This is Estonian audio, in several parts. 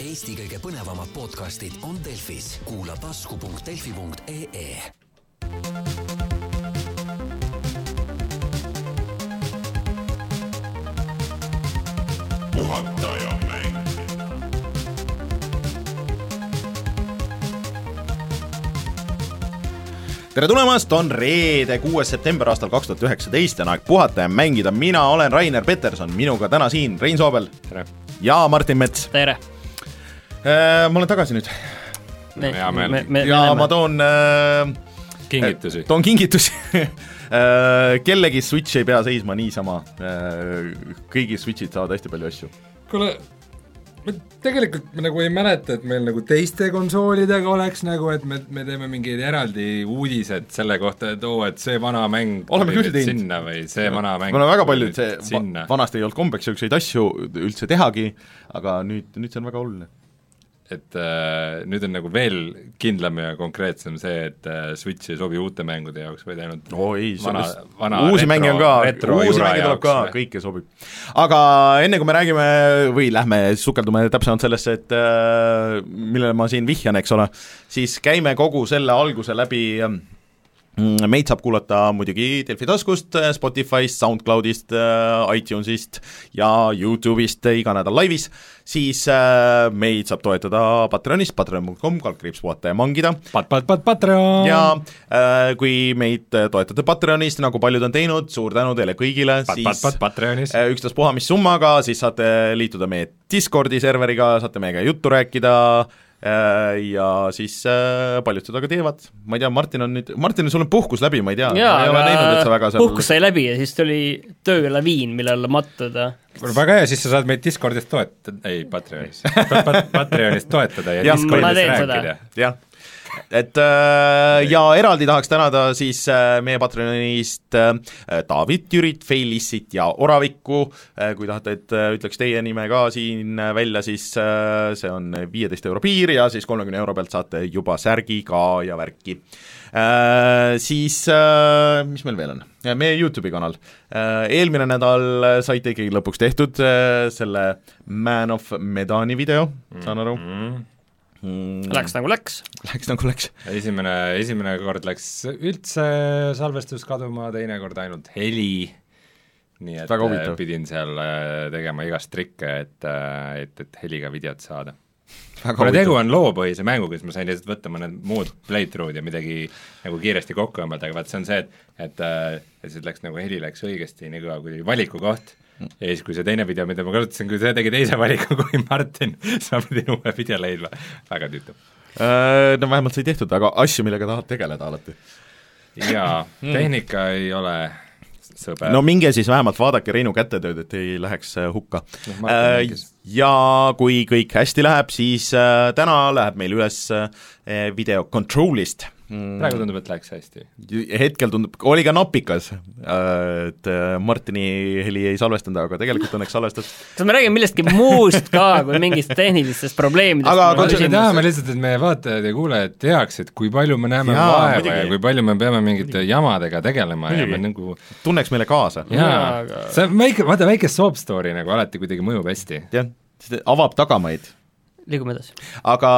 Eesti kõige põnevamad podcastid on Delfis, kuula tasku.delfi.ee. puhataja mäng. tere tulemast, on reede, kuues september aastal kaks tuhat üheksateist ja on aeg puhata ja mängida, mina olen Rainer Peterson, minuga täna siin Rein Soobel tere. ja Martin Mets. tere. Ma olen tagasi nüüd hea meel. ja ma toon äh, kingitusi. toon kingitusi äh, kellegi Switch ei pea seisma niisama äh,, kõigi Switchid saavad hästi palju asju. kuule, me tegelikult me nagu ei mäleta, et meil nagu teiste konsoolidega oleks nagu, et me, me teeme mingeid eraldi uudised selle kohta, et oo, et see vana mäng Oleme küll teinud. sinna või see vana mäng mul on väga palju, see vanasti ei olnud kombeks niisuguseid asju üldse tehagi, aga nüüd, nüüd see on väga oluline. Et äh, nüüd on nagu veel kindlam ja konkreetsem see, et äh, Switch ei sobi uute mängude jaoks, vaid ainult oo ei, vana, vana uusi mänge on ka, uusi mänge tuleb ka, kõike sobib. aga enne kui me räägime või lähme sukeldume täpsemalt sellesse, et äh, millele ma siin vihjan, eks ole, siis käime kogu selle alguse läbi äh, meid saab kuulata muidugi Delfi taskust, Spotify'st, SoundCloudist, iTunesist ja Youtube'ist iga nädal laivis, siis äh, meid saab toetada Patreonist, patreon.com, kaldkriips puhata ja mangida, Pat-, pat-, pat-, Patreon! Ja äh, kui meid äh, toetate Patreonist, nagu paljud on teinud, suur tänu teile kõigile, pat-, pat-, siis pat-, Patreonis. äh, ükstaspuha mis summaga, siis saate liituda meie Discordi serveriga, saate meiega juttu rääkida äh, ja siis äh, paljud seda ka teevad, ma ei tea, Martin on nüüd, Martin, sul on puhkus läbi, ma ei tea, ma ei ole näinud, et sa väga seal puhkus sai läbi ja siis tuli töölaviin, mille alla mattuda. väga hea, siis sa saad meid Discordis toetada, ei Patreonis. Pat-, pat-, Patreonis toetada ja Jah, Discordis rääkida. jah, et äh, ja eraldi tahaks tänada siis äh, meie Patreonist äh, David, Jürit, Feilissit ja Oravikku äh,, kui tahate, et äh, ütleks teie nime ka siin äh, välja, siis äh, see on viieteist euro piir ja siis kolmekümne euro pealt saate juba särgi ka ja värki äh,. Siis äh, mis meil veel on? meie Youtube'i kanal äh,. Eelmine nädal saite ikkagi lõpuks tehtud äh, selle Man of Medani video, saan aru mm.. Mm. Läks nagu läks. Läks nagu läks. esimene, esimene kord läks üldse salvestus kaduma, teine kord ainult heli, nii et äh, pidin seal äh, tegema igast trikke, et, et, et heliga videot saada. kuna tegu on loopõhise mänguga, siis ma sain lihtsalt võtta mõned muud playthrough'd ja midagi nagu kiiresti kokku õmmelda, aga vaat see on see, et et äh, et siis läks nagu heli läks õigesti nii kaua, kui oli valikukoht ja siis, kui see teine video, mida ma kasutasin, kui see tegi teise valiku kui Martin, siis ma pidin uue video leidma, väga tüütu. Äh, no vähemalt sai tehtud, aga asju, millega tahad tegeleda alati. jaa, tehnika ei ole sõber no minge siis vähemalt vaadake Reinu kätetööd, et ei läheks äh, hukka Noh, Martin äh, mängis.. Ja kui kõik hästi läheb, siis äh, täna läheb meil üles äh, video Controlist mm. praegu tundub, et läks hästi. hetkel tundub, oli ka napikas, et äh, Martini heli ei salvestanud, aga tegelikult õnneks salvestas. kas me räägime millestki muust ka kui mingist tehnilistest probleemidest? Aga me Konsul- tahame lihtsalt, et meie vaatajad ja kuulajad teaksid, kui palju me näeme Jaa, vaeva muidugi. ja kui palju me peame mingite jamadega tegelema ja Muidugi. me nagu tunneks meile kaasa, Jaa, jaa aga-, see on väike, vaata väike soap story nagu alati kuidagi mõjub hästi. jah, avab tagamaid liigume edasi. aga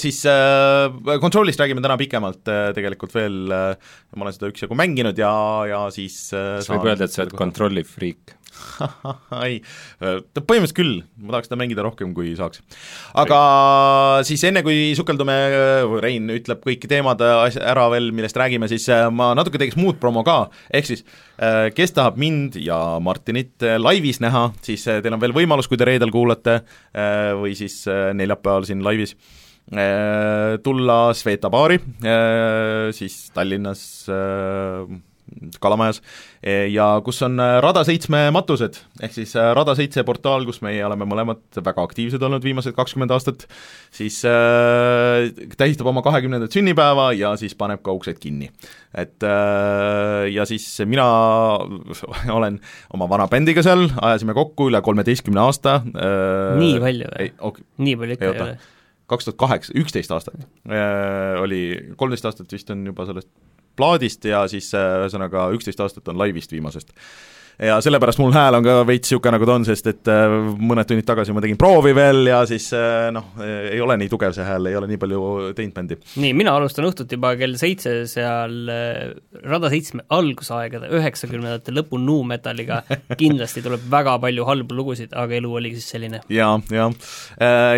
siis äh, Controlist räägime täna pikemalt äh, tegelikult veel äh,, ma olen seda üksjagu mänginud ja, ja siis äh, kas võib öelda, et sa oled kontrolli friik? ei, põhimõtteliselt küll, ma tahaks seda mängida rohkem, kui saaks. aga siis enne, kui sukeldume, Rein ütleb kõik teemad as- ära veel, millest räägime, siis äh, ma natuke teeks muud promo ka, ehk siis äh, kes tahab mind ja Martinit äh, laivis näha, siis äh, teil on veel võimalus, kui te reedel kuulate äh, või siis äh, neljapäeval siin laivis äh, tulla Sveta baari äh, siis Tallinnas äh, Kalamajas ja kus on äh, Rada seitsme matused, ehk siis äh, Rada seitse portaal, kus meie oleme mõlemad väga aktiivsed olnud viimased kakskümmend aastat, siis äh, tähistab oma kahekümnendat sünnipäeva ja siis paneb ka uksed kinni. et äh, ja siis mina olen oma vana bändiga seal, ajasime kokku üle kolmeteistkümne aasta äh, Nii palju või? ei, ok, nii palju ikka Ei, ei ole. kaks tuhat kaheksa, üksteist aastat äh, oli, kolmteist aastat vist on juba sellest plaadist ja siis äh, ühesõnaga üksteist aastat on laivist viimasest ja sellepärast mul hääl on ka veits niisugune, nagu ta on, sest et äh, mõned tunnid tagasi ma tegin proovi veel ja siis äh, noh, ei ole nii tugev see hääl, ei ole nii palju teinud bändi. nii, mina alustan õhtut juba kell seitse seal Rada seitsme algusaegade, üheksakümnendate lõpu nu-metalliga, kindlasti tuleb väga palju halbu lugusid, aga elu oligi siis selline. ja, ja,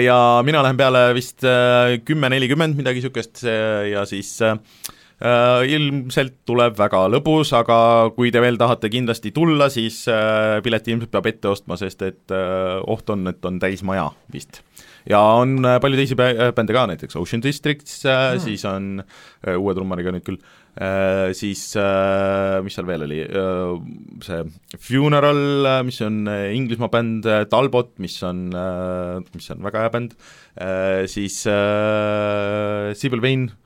ja mina lähen peale vist kümme nelikümmend, midagi niisugust ja siis Äh, ilmselt tuleb väga lõbus, aga kui te veel tahate kindlasti tulla, siis äh, pileti ilmselt peab ette ostma, sest et äh, oht on, et on täis maja vist. ja on palju teisi bände ka, näiteks Ocean Districts mm., siis on uue trummariga nüüd küll, siis mis seal veel oli, see Funeral, mis on Inglismaa bänd, Talbot, mis on, mis on väga hea bänd, siis Sibyl Vane,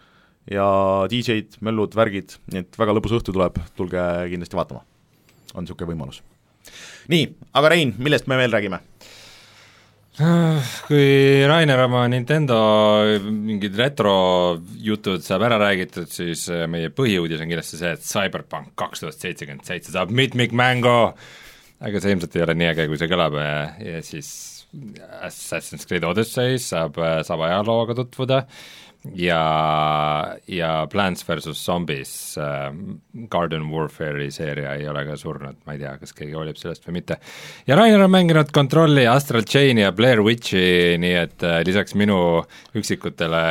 ja DJ-d, möllud, värgid, nii et väga lõbus õhtu tuleb, tulge kindlasti vaatama. on niisugune võimalus. nii, aga Rein, millest me veel räägime? Kui Rainer oma Nintendo mingid retrojutud saab ära räägitud, siis äh, meie põhiuudis on kindlasti see, et Cyberpunk kaks tuhat seitsekümmend seitse saab mitmikmängu, aga see ilmselt ei ole nii äge, kui see kõlab ja, ja siis Assassin's Creed Odyssey saab, äh, saab ajalooga tutvuda ja, ja Plants versus Zombies äh, Garden Warfare'i seeria ei ole ka surnud, ma ei tea, kas keegi hoolib sellest või mitte. ja Rainer on mänginud Controlli, Astral Chain'i ja Blair Witchi, nii et äh, lisaks minu üksikutele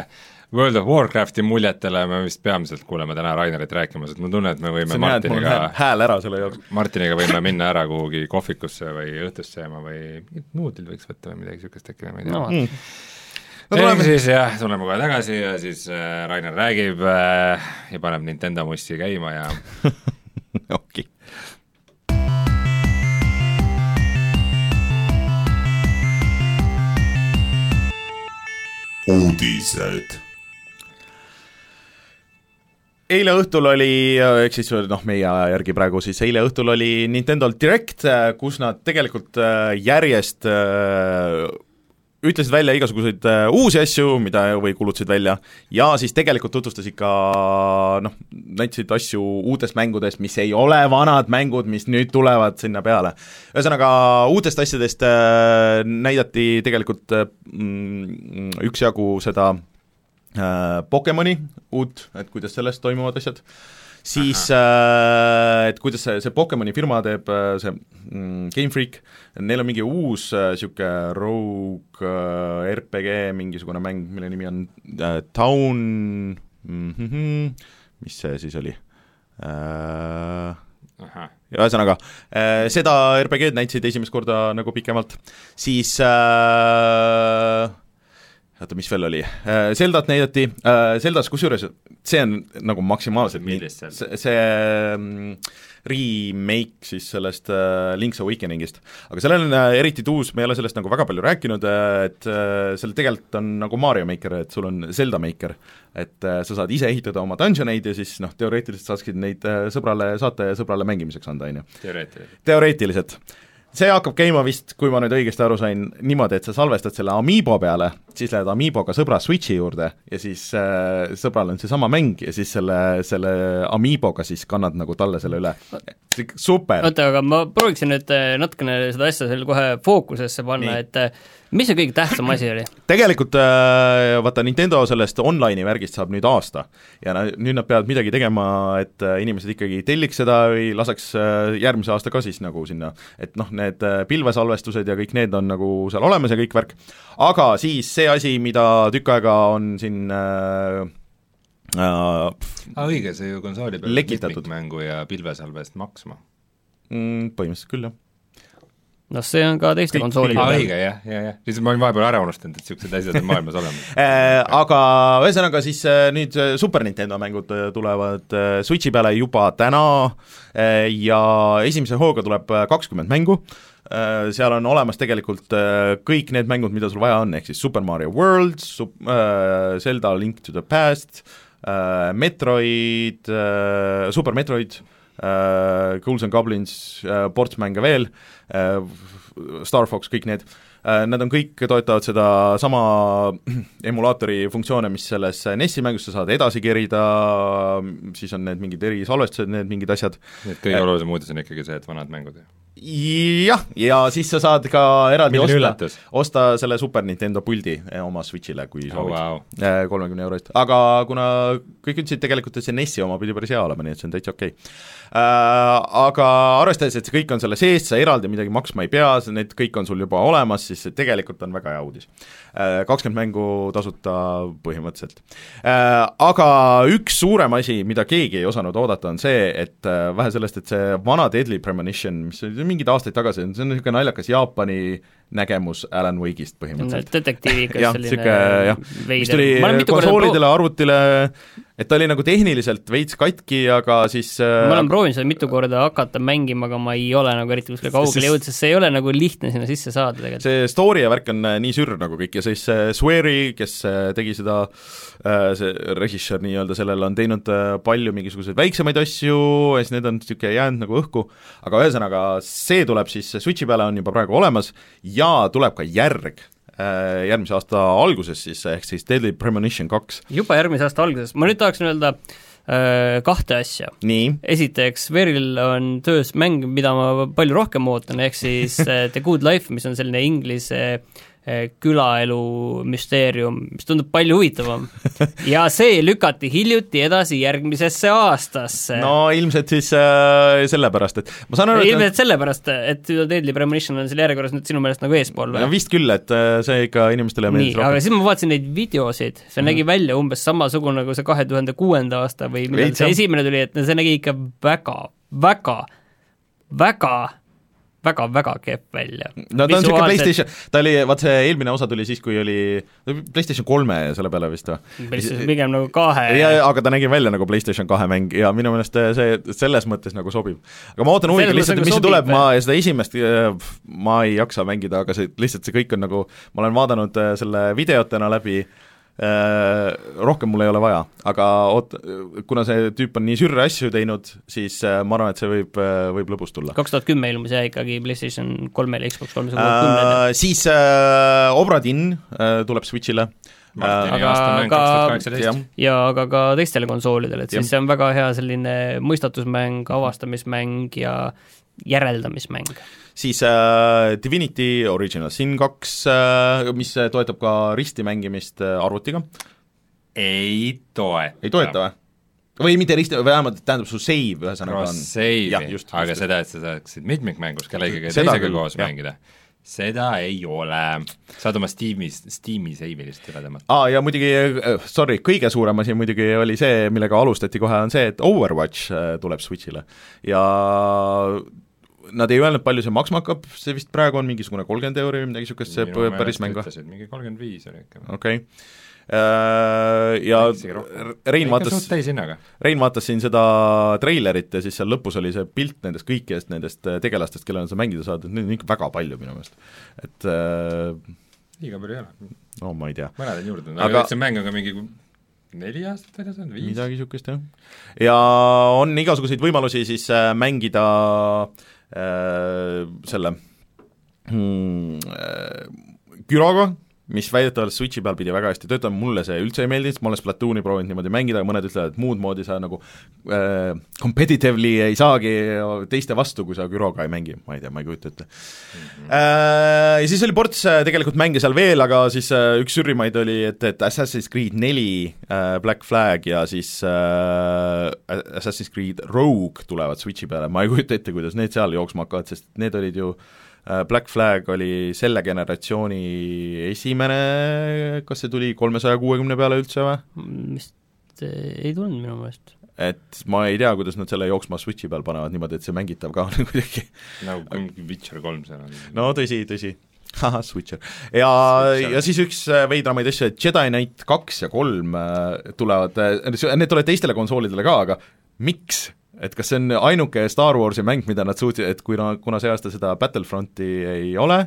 World of Warcrafti muljetele me vist peamiselt kuuleme täna Rainerit rääkimas, et mul tunne, et me võime Martiniga hääl ära selle jaoks. Martiniga võime minna ära kuhugi kohvikusse või õhtust sööma või nuudlid võiks võtta või midagi niisugust äkki, ma ei tea no. Mm tuleme siis jah, tuleme kohe tagasi ja siis äh, Rainer räägib äh, ja paneb Nintendo mussi käima ja okei. uudised eile õhtul oli, ehk siis noh, meie aja järgi praegu siis eile õhtul oli Nintendo'l Direct, kus nad tegelikult äh, järjest ütlesid välja igasuguseid äh, uusi asju, mida või kuulutasid välja, ja siis tegelikult tutvustasid ka noh, näitasid asju uutest mängudest, mis ei ole vanad mängud, mis nüüd tulevad sinna peale. ühesõnaga, uutest asjadest äh, näidati tegelikult äh, mm, üksjagu seda Pokemoni uut, et kuidas sellest toimuvad asjad siis äh, et kuidas see, see Pokemoni firma teeb, äh, see mm, Game Freak, neil on mingi uus niisugune äh, rogue äh, RPG mingisugune mäng, mille nimi on äh, Town mm, -hmm, mis see siis oli äh,? ühesõnaga, seda RPG-d näitasid esimest korda nagu pikemalt, siis äh, oota, mis veel oli, Zeldat näidati, Zeldas kusjuures see on nagu maksimaalselt millist seal? see, see mm, remake siis sellest äh, Link's Awakeningist. aga sellel on äh, eriti tuus, me ei ole sellest nagu väga palju rääkinud äh,, et äh, seal tegelikult on nagu Mario Maker, et sul on Zelda Maker. et äh, sa saad ise ehitada oma dungeoneid ja siis noh, teoreetiliselt saaksid neid äh, sõbrale saata ja sõbrale mängimiseks anda, on ju. teoreetiliselt? teoreetiliselt see hakkab käima vist, kui ma nüüd õigesti aru sain, niimoodi, et sa salvestad selle Amiibo peale, siis lähed Amiiboga sõbra Switchi juurde ja siis äh, sõbral on seesama mäng ja siis selle, selle Amiiboga siis kannad nagu talle selle üle. super! oota, aga ma prooviksin nüüd äh, natukene seda asja seal kohe fookusesse panna, et äh, mis see kõige tähtsam asi oli? tegelikult äh, vaata, Nintendo sellest online'i värgist saab nüüd aasta. Ja nüüd nad peavad midagi tegema, et äh, inimesed ikkagi telliks seda või laseks äh, järgmise aasta ka siis nagu sinna, et noh, need pilvesalvestused ja kõik need on nagu seal olemas ja kõik värk, aga siis see asi, mida tükk aega on siin äh, äh, ah, õige, see ju konsooli peal mitmikmängu ja pilvesalvest maksma. Mm,? Põhimõtteliselt küll, jah noh, see on ka teiste konsoolide peal. õige, jah, jah, jah, siis ma olin vahepeal ära unustanud, et niisugused asjad on maailmas olemas. Äh, aga ühesõnaga siis äh, nüüd äh, Super Nintendo mängud tulevad Switchi peale juba täna ja esimese hooga tuleb kakskümmend mängu, seal on olemas tegelikult kõik need mängud, mida sul vaja on, ehk siis Super Mario World, Zelda Link to the Past, Metroid, Super Metroid, Ghouls and Goblins, ports mänge veel, Äh, Star Fox, kõik need, Äh, Nad on kõik, toetavad seda sama emulaatori funktsioone, mis selles NES-i mängus, sa saad edasi kerida, siis on need mingid erisalvestused, need mingid asjad. nii et kõige Äh. olulisem uudis on ikkagi see, et vanad mängud jah, ja siis sa saad ka eraldi Milline osta üllatus., osta selle Super Nintendo puldi eh, oma Switch'ile, kui oh, soovid wow. Äh, kolmekümne euro eest, aga kuna kõik ütlesid tegelikult, et see NES-i oma pidi päris hea olema, nii et see on täitsa okei okay. Äh, Aga arvestades, et see kõik on selle sees, sa eraldi midagi maksma ei pea, need kõik on sul juba olemas, siis see tegelikult on väga hea uudis. Kakskümmend mängu tasuta põhimõtteliselt äh,. Aga üks suurem asi, mida keegi ei osanud oodata, on see, et äh, vähe sellest, et see vana Deadly Premonition, mis oli mingeid aastaid tagasi, see on niisugune naljakas Jaapani nägemus Alan Wake'ist põhimõtteliselt detektiiviga jah, selline jah, mis tuli konsoolidele, arvutile, et ta oli nagu tehniliselt veits katki, aga siis äh, ma olen proovinud seda mitu korda hakata mängima, aga ma ei ole nagu eriti kuskile kaugele jõudnud, sest see ei ole nagu lihtne sinna sisse saada tegelikult. see story ja värk on äh, nii sürr nagu kõik ja siis äh, Swery, kes äh, tegi seda äh, see režissöör nii-öelda sellele, on teinud äh, palju mingisuguseid väiksemaid asju ja siis need on niisugune jäänud nagu õhku, aga ühesõnaga, see tuleb siis Switchi peale, on juba praegu olemas ja tuleb ka järg järgmise aasta alguses siis, ehk siis Deadly Premonition kaks. juba järgmise aasta alguses, ma nüüd tahaksin öelda kahte asja. esiteks, Veril on töös mäng, mida ma palju rohkem ootan, ehk siis The Good Life, mis on selline inglise äh, külaelu müsteerium, mis tundub palju huvitavam. ja see lükati hiljuti edasi järgmisesse aastasse. no ilmselt siis äh, sellepärast, et ma saan aru, et ilmselt sellepärast, et Deadly Premonition on seal järjekorras nüüd sinu meelest nagu eespool või no? vist küll, et äh, see ikka inimestele meeldis aga rohkem. siis ma vaatasin neid videosid, see nägi välja umbes samasugune nagu see kahe tuhande kuuenda aasta või millal see esimene tuli, et see nägi ikka väga, väga, väga väga, väga kehv välja. no ta on niisugune PlayStation, ta oli, vaat see eelmine osa tuli siis, kui oli PlayStation kolme selle peale vist või? PlayStation pigem nagu kahe. jaa, aga ta nägi välja nagu PlayStation kahe mäng ja minu meelest see selles mõttes nagu sobib. aga ma ootan huviga lihtsalt, mis see tuleb, ma seda esimest ma ei jaksa mängida, aga see, lihtsalt see kõik on nagu, ma olen vaadanud äh, selle videotena läbi, rohkem mul ei ole vaja, aga oot-, kuna see tüüp on nii sürre asju teinud, siis äh, ma arvan, et see võib, võib lõbus tulla. kaks tuhat kümme ilmus jah ikkagi PlayStation kolmele, Xbox kolmesaja kolmekümnele äh,. Siis äh, Obra Dinn äh, tuleb Switch'ile Martini aga ka- ja aga ka teistele konsoolidele, et Jah. siis see on väga hea selline mõistatusmäng, avastamismäng ja järeldamismäng. siis äh, Divinity Original Sin kaks äh,, mis toetab ka risti mängimist äh, arvutiga. ei toeta. ei toeta või? või mitte risti, vähemalt tähendab su save ühesõnaga on Cross-save'i, aga just. seda, et sa saaksid mitmikmängus kellegagi teisega koos jah. mängida, seda ei ole. saad oma Steamis, Steam'i lihtsalt üle tõmmata. aa ah, ja muidugi, sorry, kõige suurem asi muidugi oli see, millega alustati kohe, on see, et Overwatch äh, tuleb Switch'ile ja nad ei öelnud, palju see maksma hakkab, see vist praegu on mingisugune kolmkümmend euri või midagi niisugust, see päris mäng või? mingi kolmkümmend viis oli ikka. okei okay. Ja Isegi rohkem. Rein vaatas. Rein vaatas siin seda treilerit ja siis seal lõpus oli see pilt nendest kõikidest nendest äh, tegelastest, kellel sa mängida saad, et neid on ikka väga palju minu meelest. et äh, liiga palju ei ole, no ma ei tea, mõned on juurde tulnud, Aga- see mäng on ka mingi neli aastat väljas olnud, viis? midagi niisugust jah. ja on igasuguseid võimalusi siis äh, mängida äh, selle hmm, äh, Gyroga, mis väidetavalt Switchi peal pidi väga hästi töötama, mulle see üldse ei meeldinud, ma olen Splatooni proovinud niimoodi mängida, aga mõned ütlevad, et muud moodi sa nagu äh, competitively ei saagi teiste vastu, kui sa Gyroga ei mängi, ma ei tea, ma ei kujuta ette mm. -hmm. Äh, ja siis oli ports äh, tegelikult mänge seal veel, aga siis äh, üks sürrimaid oli, et, et Assassin's Creed neli äh, Black Flag ja siis äh, Assassin's Creed Rogue tulevad Switchi peale, ma ei kujuta ette, kuidas need seal jooksma hakkavad, sest need olid ju äh, Black Flag oli selle generatsiooni esimene, kas see tuli kolmesaja kuuekümne peale üldse või? vist eh, ei tulnud minu meelest. et ma ei tea, kuidas nad selle jooksma Switchi peal panevad niimoodi, et see mängitav ka on kuidagi nagu mingi Witcher kolm seal on. no tõsi, tõsi. ahah, Switcher. ja, ja siis üks äh, veidramaid asju, et Jedi Knight kaks ja kolm äh, tulevad, need tulevad teistele konsoolidele ka, aga miks? Et kas see on ainuke Star Warsi mäng, mida nad suutsid, et kui na-, kuna see aasta seda Battlefronti ei ole,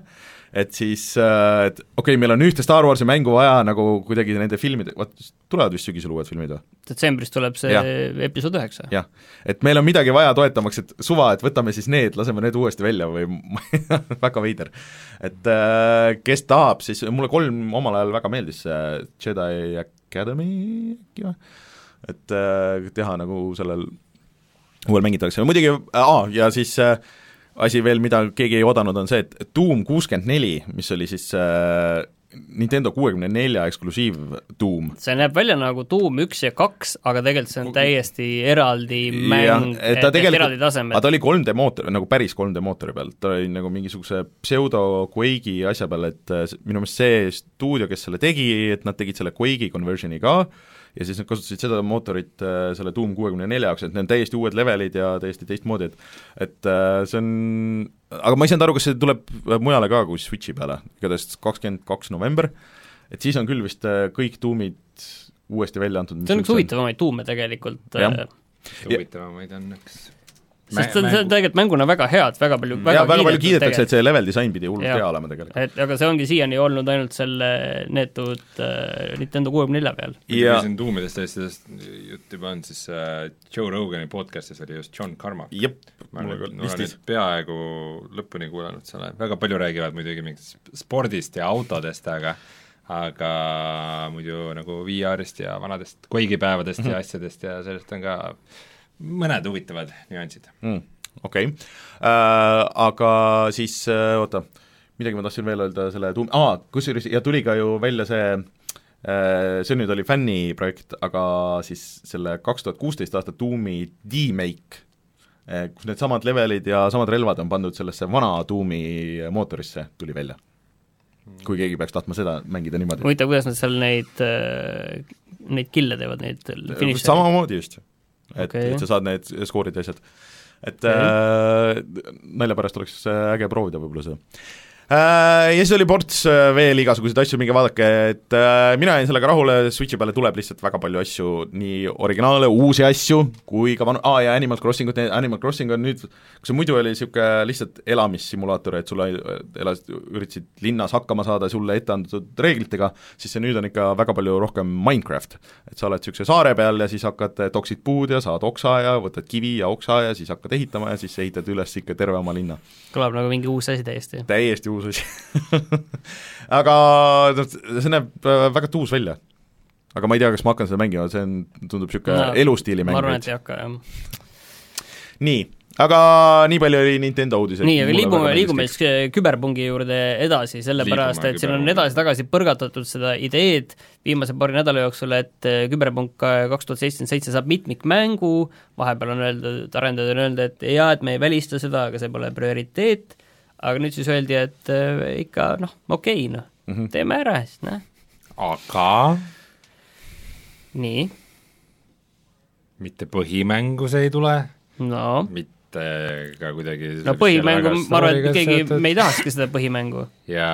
et siis äh, et okei okay,, meil on ühte Star Warsi mängu vaja nagu kuidagi nende filmide, vot tulevad vist sügisel uued filmid või? detsembris tuleb see Ja. episood üheksa. jah, et meil on midagi vaja toetamaks, et suva, et võtame siis need, laseme need uuesti välja või väga veider. et äh, kes tahab, siis mulle kolm omal ajal väga meeldis, see Jedi Academy äkki või? et äh, teha nagu sellel uuel mängitakse, muidugi, aa, ja siis äh, asi veel, mida keegi ei oodanud, on see, et Doom kuuskümmend neli, mis oli siis äh, Nintendo kuuekümne nelja eksklusiiv Doom, see näeb välja nagu Doom üks ja kaks, aga tegelikult see on täiesti eraldi mäng, et et, eraldi tasemel aga ta oli 3D mootor, nagu päris 3D mootori peal, ta oli nagu mingisuguse pseudo Quake'i asja peal, et äh, minu meelest see stuudio, kes selle tegi, et nad tegid selle Quake'i conversion'i ka, ja siis nad kasutasid seda mootorit äh, selle Doom kuuekümne nelja jaoks, et need on täiesti uued levelid ja täiesti teistmoodi, et et äh, see on, aga ma ei saanud aru, kas see tuleb mujale ka kui Switchi peale, igatahes kakskümmend kaks november, et siis on küll vist äh, kõik Doomid uuesti välja antud, mis see on üks huvitavamaid tuume tegelikult, huvitavamaid on üks sest see on, see on tegelikult mänguna väga hea, et väga palju, väga, väga palju kiidetakse, et see level disain pidi hullult hea olema tegelikult. et aga see ongi siiani olnud ainult selle neetud äh, Nintendo kuuekümne nelja peal. ja ja kui siin tuumidest ja asjadest jutt juba on, siis äh, Joe Rogani podcast'is oli just John Carmack. ma olen nüüd peaaegu lõpuni kuulanud selle, väga palju räägivad muidugi mingist spordist ja autodest, aga aga muidu nagu VR-ist ja vanadest koigipäevadest Mhm. ja asjadest ja sellest on ka mõned huvitavad nüansid. mm, okei okay. äh, aga siis äh, oota, midagi ma tahtsin veel öelda selle tuum-, aa, kusjuures ja tuli ka ju välja see äh, see nüüd oli fänniprojekt, aga siis selle kaks tuhat kuusteist aasta Doomi D-Make äh, kus needsamad levelid ja samad relvad on pandud sellesse vana Doomi mootorisse, tuli välja. kui keegi peaks tahtma seda mängida niimoodi. huvitav, kuidas nad seal neid, neid kille teevad, neid finiše? samamoodi just, et okay. et sa saad need skoorid ja asjad. et Okei. äh, nalja pärast oleks äh, äge proovida võib-olla seda ja siis oli ports äh, veel igasuguseid asju, minge vaadake, et äh, mina jäin sellega rahule, Switchi peale tuleb lihtsalt väga palju asju, nii originaale, uusi asju, kui ka vanu, aa ja Animal Crossingut, Animal Crossing on nüüd, kui see muidu oli niisugune lihtsalt elamissimulaator, et sulle elasid, üritasid linnas hakkama saada sulle ette antud reeglitega, siis see nüüd on ikka väga palju rohkem Minecraft. et sa oled niisuguse saare peal ja siis hakkad, toksid puud ja saad oksa ja võtad kivi ja oksa ja siis hakkad ehitama ja siis ehitad üles ikka terve oma linna kõlab nagu mingi uus asi täiesti. täiesti uus asi aga noh, see näeb äh, väga tuus välja. aga ma ei tea, kas ma hakkan seda mängima, see on, tundub niisugune No, elustiili mäng ma arvan, et ei hakka, jah. nii, aga nii palju oli Nintendo uudiseid. nii, aga liigume, liigume siis äh, küberpungi juurde edasi, sellepärast et siin on edasi-tagasi põrgatatud seda ideed viimase paari nädala jooksul, et äh, küberpunk kaks tuhat seitsekümmend seitse saab mitmikmängu, vahepeal on öeldud, arendajad on öelnud, et jaa, et me ei välista seda, aga see pole prioriteet, aga nüüd siis öeldi, et äh, ikka noh, okei okay, noh mm -hmm. teeme ära siis, noh, aga nii, mitte põhimängu see ei tule, no mitte ka kuidagi no põhimängu, ma arvan, et keegi, me ei tahakski seda põhimängu. ja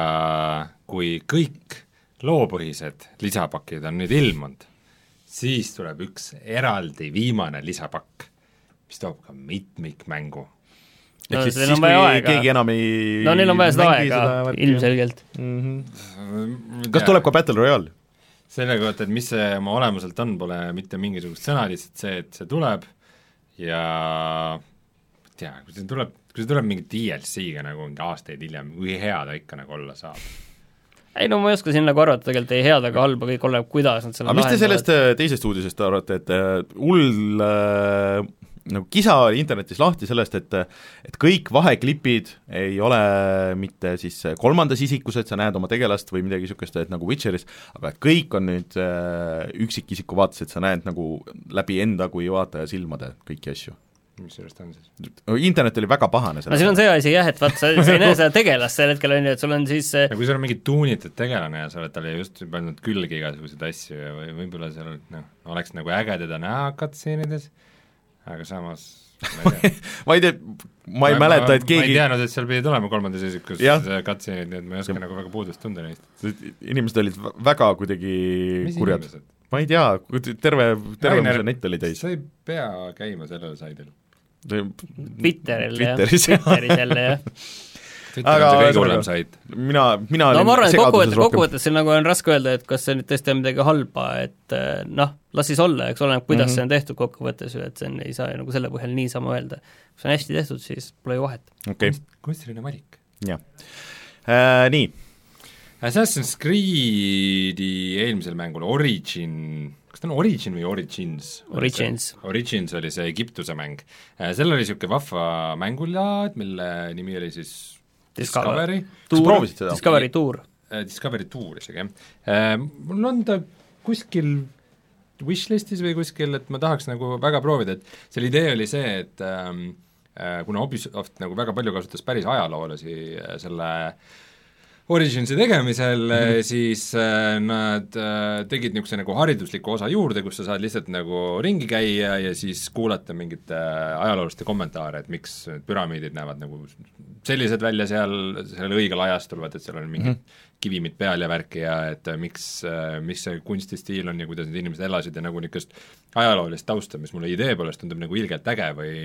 kui kõik loopõhised lisapakid on nüüd ilmunud, siis tuleb üks eraldi viimane lisapakk, mis toob ka mitmikmängu. No ehk siis siis, on kui aega. keegi enam ei no neil on vaja seda aega ilmselgelt. kas tuleb ka Battle Royale? selle kohta, et mis see oma olemuselt on, pole mitte mingisugust sõna, lihtsalt see, et see tuleb ja ma ei tea, kui see tuleb, kui see tuleb mingi DLC-ga nagu mingi aastaid hiljem, kui hea ta ikka nagu olla saab? ei no ma ei oska siin nagu arvata, tegelikult ei head ega halba, kõik oleneb, kuidas nad selle aga mis te sellest äh, teisest uudisest arvate, et äh, hull äh, nagu kisa oli internetis lahti sellest, et et kõik vaheklipid ei ole mitte siis kolmandas isikus, et sa näed oma tegelast või midagi niisugust, et nagu Witcheris, aga et kõik on nüüd äh, üksikisiku vaates, et sa näed nagu läbi enda kui vaataja silmade kõiki asju. mis sellest on siis? internet oli väga pahane no siin on see asi jah, et vaata, sa, sa ei näe seda tegelast sel hetkel, on ju, et sul on siis ja kui sul on mingi tuunitud tegelane ja sa oled talle just pannud külge igasuguseid asju ja või võib-olla seal noh, oleks nagu äge teda näha cutscene'ides, aga samas ma ei tea ma ei tea, ma ei mäleta, et ma ei keegi, teadnud, et seal pidid olema kolmandas isikus Jah. cutscene'id, nii et ma ei oska nagu väga puudust tunda neist. inimesed olid vä- väga kuidagi mis kurjad. ma ei tea, terve, terve mu net oli täis. sa ei pea käima sellel saidil. Twitteril jah. Twitteris jälle jah. Sait. mina, mina no ma arvan, et kokkuvõttes, kokkuvõttes siin nagu on raske öelda, et kas see nüüd tõesti on midagi halba, et eh, noh, las siis olla, eks oleneb, kuidas mm -hmm. see on tehtud kokkuvõttes ju, et see on, ei saa ju nagu selle põhjal niisama öelda. kui see on hästi tehtud, siis pole ju vahet. okei okay., kunstiline valik. jah äh,. Nii, Assassin's Creed'i eelmisel mängul Origin, kas ta on Origin või Origins? Origins. Origins oli see Egiptuse mäng. seal oli niisugune vahva mängulaad, mille nimi oli siis Discovery, proovisid seda? Discovery Tour. Äh, Discovery Tour isegi, jah. Äh, Mul on ta kuskil wishlist'is või kuskil, et ma tahaks nagu väga proovida, et selle idee oli see, et ähm, äh, kuna Ubisoft nagu väga palju kasutas päris ajaloolasi äh, selle Originsi tegemisel mm, -hmm. siis äh, nad äh, tegid niisuguse nagu haridusliku osa juurde, kus sa saad lihtsalt nagu ringi käia ja siis kuulata mingite ajaloolaste kommentaare, et miks püramiidid näevad nagu sellised välja seal, sellel õigel ajastul, vaata et seal on mingid mm -hmm. kivimid peal ja värki ja et miks mis see kunstistiil on ja kuidas need inimesed elasid ja nagu niisugust ajaloolist tausta, mis mulle idee poolest tundub nagu ilgelt äge või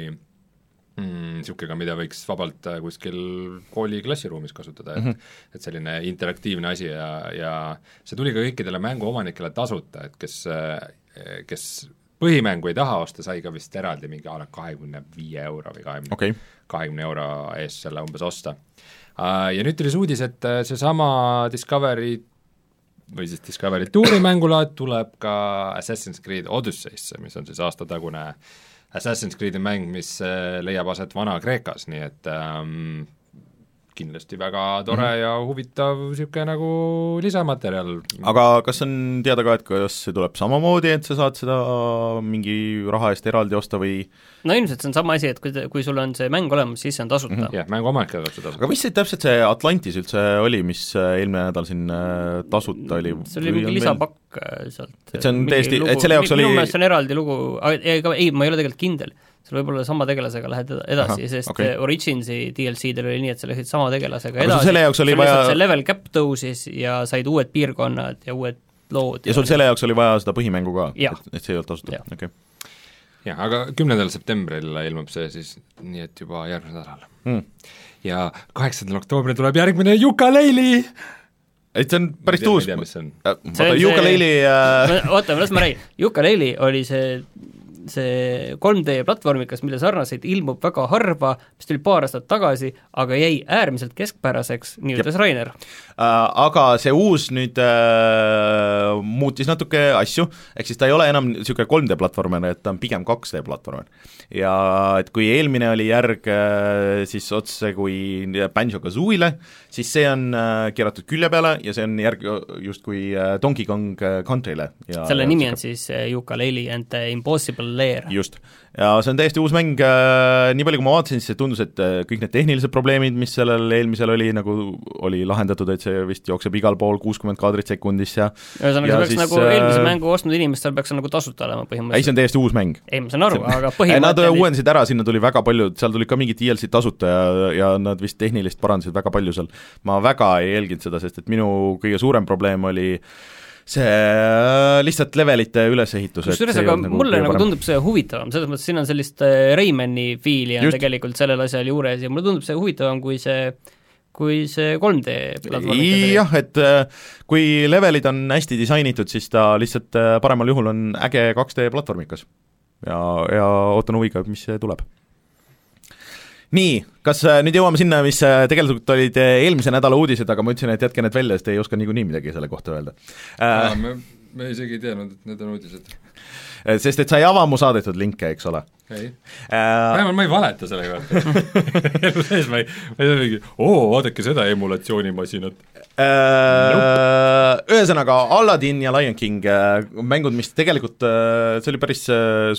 niisugune mm,, mida võiks vabalt äh, kuskil kooli klassiruumis kasutada, et mm -hmm. et selline interaktiivne asi ja, ja see tuli ka kõikidele mänguomanikele tasuta, et kes, äh, kes põhimängu ei taha osta, sai ka vist eraldi mingi a la kahekümne viie euro või kahekümne okay., kahekümne euro eest selle umbes osta. Ja nüüd tuli see uudis, et äh, seesama Discovery või siis Discovery tuuri mängulaad tuleb ka Assassin's Creed Odyssey'sse, mis on siis aastatagune äh, Assassin's Creed'i mäng, mis äh, leiab aset Vana-Kreekas, nii et ähm, kindlasti väga tore mm -hmm. ja huvitav niisugune nagu lisamaterjal. aga kas on teada ka, et kas see tuleb samamoodi, et sa saad seda mingi raha eest eraldi osta või no ilmselt see on sama asi, et kui, kui sul on see mäng olemas, siis see on tasuta mm. -hmm. jah, mänguomanikele tuleb see tasuta. aga mis see täpselt see Atlantis üldse oli, mis äh, eelmine nädal siin äh, tasuta oli? see oli mingi lisapakk veel... sealt. et see on täiesti, et selle jaoks oli minu meelest see on eraldi lugu, ega ei, ma ei ole tegelikult kindel seal võib-olla sama tegelasega lähed edasi, sest okay. Originsi DLC-del oli nii, et sa läksid sama tegelasega aga edasi, selle jaoks oli vaja see level cap tõusis ja said uued piirkonnad ja uued lood. ja sul selle jaoks oli vaja seda põhimängu ka, et, et see ei olnud tasuta, okei. Okay. jah, aga kümnendal septembril ilmub see siis, nii et juba järgmisel nädalal. Mm.. ja kaheksandal oktoobril tuleb järgmine Yooka-Laylee et see on päris uus, vaata Yooka-Laylee äh... oota, las ma räägin, Yooka-Laylee oli see see 3D platvormikas, mille sarnaseid ilmub väga harva, mis tuli paar aastat tagasi, aga jäi äärmiselt keskpäraseks, nii ütles Rainer äh,. Aga see uus nüüd äh, muutis natuke asju, ehk siis ta ei ole enam niisugune 3D platvormer, et ta on pigem 2D platvormer. ja et kui eelmine oli järg äh, siis otse kui Banjo-Kazooile, siis see on äh, keeratud külje peale ja see on järg justkui äh, Donkey Kong äh, Countryle ja selle nimi on siis äh, Yooka-Laylee and the Impossible Lair. just. ja see on täiesti uus mäng, äh, nii palju kui ma vaatasin, siis tundus, et äh, kõik need tehnilised probleemid, mis sellel eelmisel oli, nagu oli lahendatud, et see vist jookseb igal pool kuuskümmend kaadrit sekundis ja ühesõnaga, see peaks siis, nagu eelmise äh, mängu ostnud inimestel peaks nagu tasuta olema põhimõtteliselt. ei, see on täiesti uus mäng. ei, ma saan aru, aga põhimõte Nad uuendasid ära, sinna tuli väga palju, seal tulid ka mingid DLC tasuta ja, ja nad vist tehnilist parandasid väga palju seal. ma väga ei jälginud seda, sest et minu kõige suurem probleem oli see äh, lihtsalt levelite ülesehitus. kusjuures, aga nagu mulle nagu tundub see huvitavam, selles mõttes siin on sellist äh, Raymani fiili on Just. tegelikult sellel asjal juures ja mulle tundub see huvitavam kui see kui see 3D platvorm jah, et äh, kui levelid on hästi disainitud, siis ta lihtsalt paremal juhul on äge 2D platvormikas. ja, ja ootan huviga, mis tuleb nii, kas äh, nüüd jõuame sinna, mis äh, tegelikult olid äh, eelmise nädala uudised, aga ma ütlesin, et jätke need välja, sest ei oska niikuinii midagi selle kohta öelda äh,. Me, isegi ei teadnud, et need on uudised. sest et sa ei ava mu saadetud linke, eks ole? ei äh,. vähemalt ma ei valeta selle kohta elu sees ma ei, ma ei mingi, oo, vaadake seda emulatsioonimasinat Äh, ühesõnaga, Aladdin ja Lion King, äh, mängud, mis tegelikult, äh, see oli päris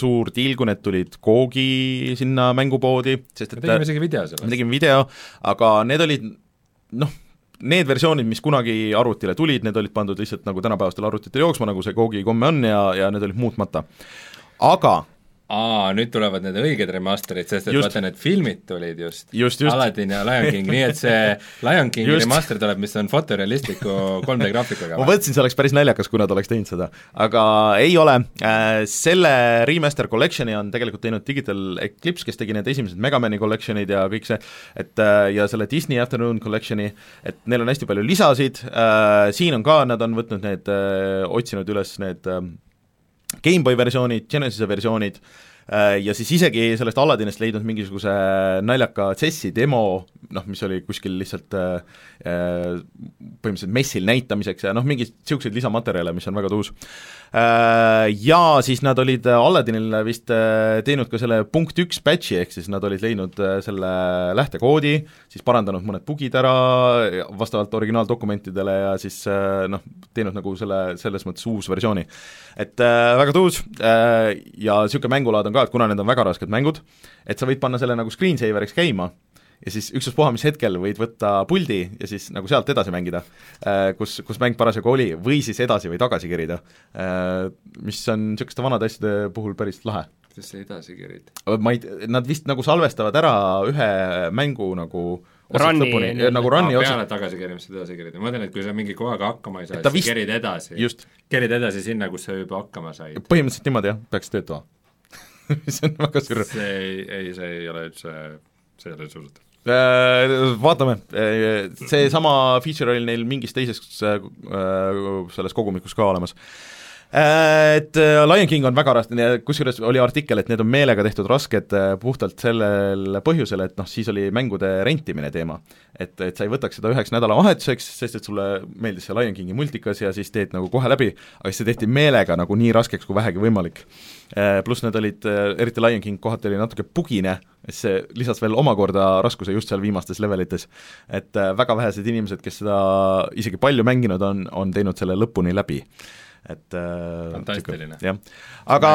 suur deal, kui need tulid Koogi sinna mängupoodi, sest et me tegime isegi video sellest. me tegime video, aga need olid noh, need versioonid, mis kunagi arvutile tulid, need olid pandud lihtsalt nagu tänapäevastel arvutitel jooksma, nagu see Koogi komme on ja, ja need olid muutmata. aga aa, nüüd tulevad need õiged remaster'id, sest et Just. vaata, need filmid tulid just, Just, just. Aladdin ja Lion King, nii et see Lion Kingi Just. remaster tuleb, mis on fotorealistliku 3D graafikaga ma mõtlesin, see oleks päris naljakas, kui nad oleks teinud seda, aga ei ole, selle Remaster Collection'i on tegelikult teinud Digital Eclipse, kes tegi need esimesed Megamani collection'id ja kõik see, et äh, ja selle Disney Afternoon Collection'i, et neil on hästi palju lisasid, siin on ka, nad on võtnud need, otsinud üles need äh, GameBoy versioonid, Genesis'e versioonid äh, ja siis isegi sellest Aladdinist leidnud mingisuguse naljaka CES-i demo, noh, mis oli kuskil lihtsalt äh, äh, põhimõtteliselt messil näitamiseks ja noh, mingeid niisuguseid lisamaterjale, mis on väga tuus. Ja siis nad olid Aladdinil vist teinud ka selle punkt üks batch'i, ehk siis nad olid leidnud selle lähtekoodi, siis parandanud mõned bugid ära vastavalt originaaldokumentidele ja siis noh, teinud nagu selle, selles mõttes uus versiooni. et äh, väga tuus äh, ja niisugune mängulaad on ka, et kuna need on väga rasked mängud, et sa võid panna selle nagu screensaver'iks käima, ja siis ükstaspuha, mis hetkel võid võtta puldi ja siis nagu sealt edasi mängida, kus, kus mäng parasjagu oli, või siis edasi või tagasi kerida, mis on niisuguste vanade asjade puhul päris lahe. kuidas sa edasi kerid? ma ei, nad vist nagu salvestavad ära ühe mängu nagu Run'i, lõpuni, nagu run'i otsast, peale tagasikärimist edasi kerida, ma mõtlen, et kui sa mingi kohaga hakkama ei saa, siis vist- kerid edasi. just, kerid edasi sinna, kus sa juba hakkama said. põhimõtteliselt niimoodi jah, peaks töötama mis on väga sürr. see ei, ei, see ei ole üldse, see ei ole üldse usutav. Vaatame, seesama feature oli neil mingis teises äh, selles kogumikus ka olemas. Et äh, Lion King on väga raske, kusjuures oli artikkel, et need on meelega tehtud rasked äh, puhtalt sellel põhjusel, et noh, siis oli mängude rentimine teema. et, et sa ei võtaks seda üheks nädalavahetuseks, sest et sulle meeldis see Lion Kingi multikas ja siis teed nagu kohe läbi, aga siis see tehti meelega nagu nii raskeks kui vähegi võimalik. Äh, Pluss need olid, eriti Lion King kohati oli natuke bugine, see lisas veel omakorda raskuse just seal viimastes levelites. et äh, väga vähesed inimesed, kes seda isegi palju mänginud on, on teinud selle lõpuni läbi et äh, Fantastiline. jah, aga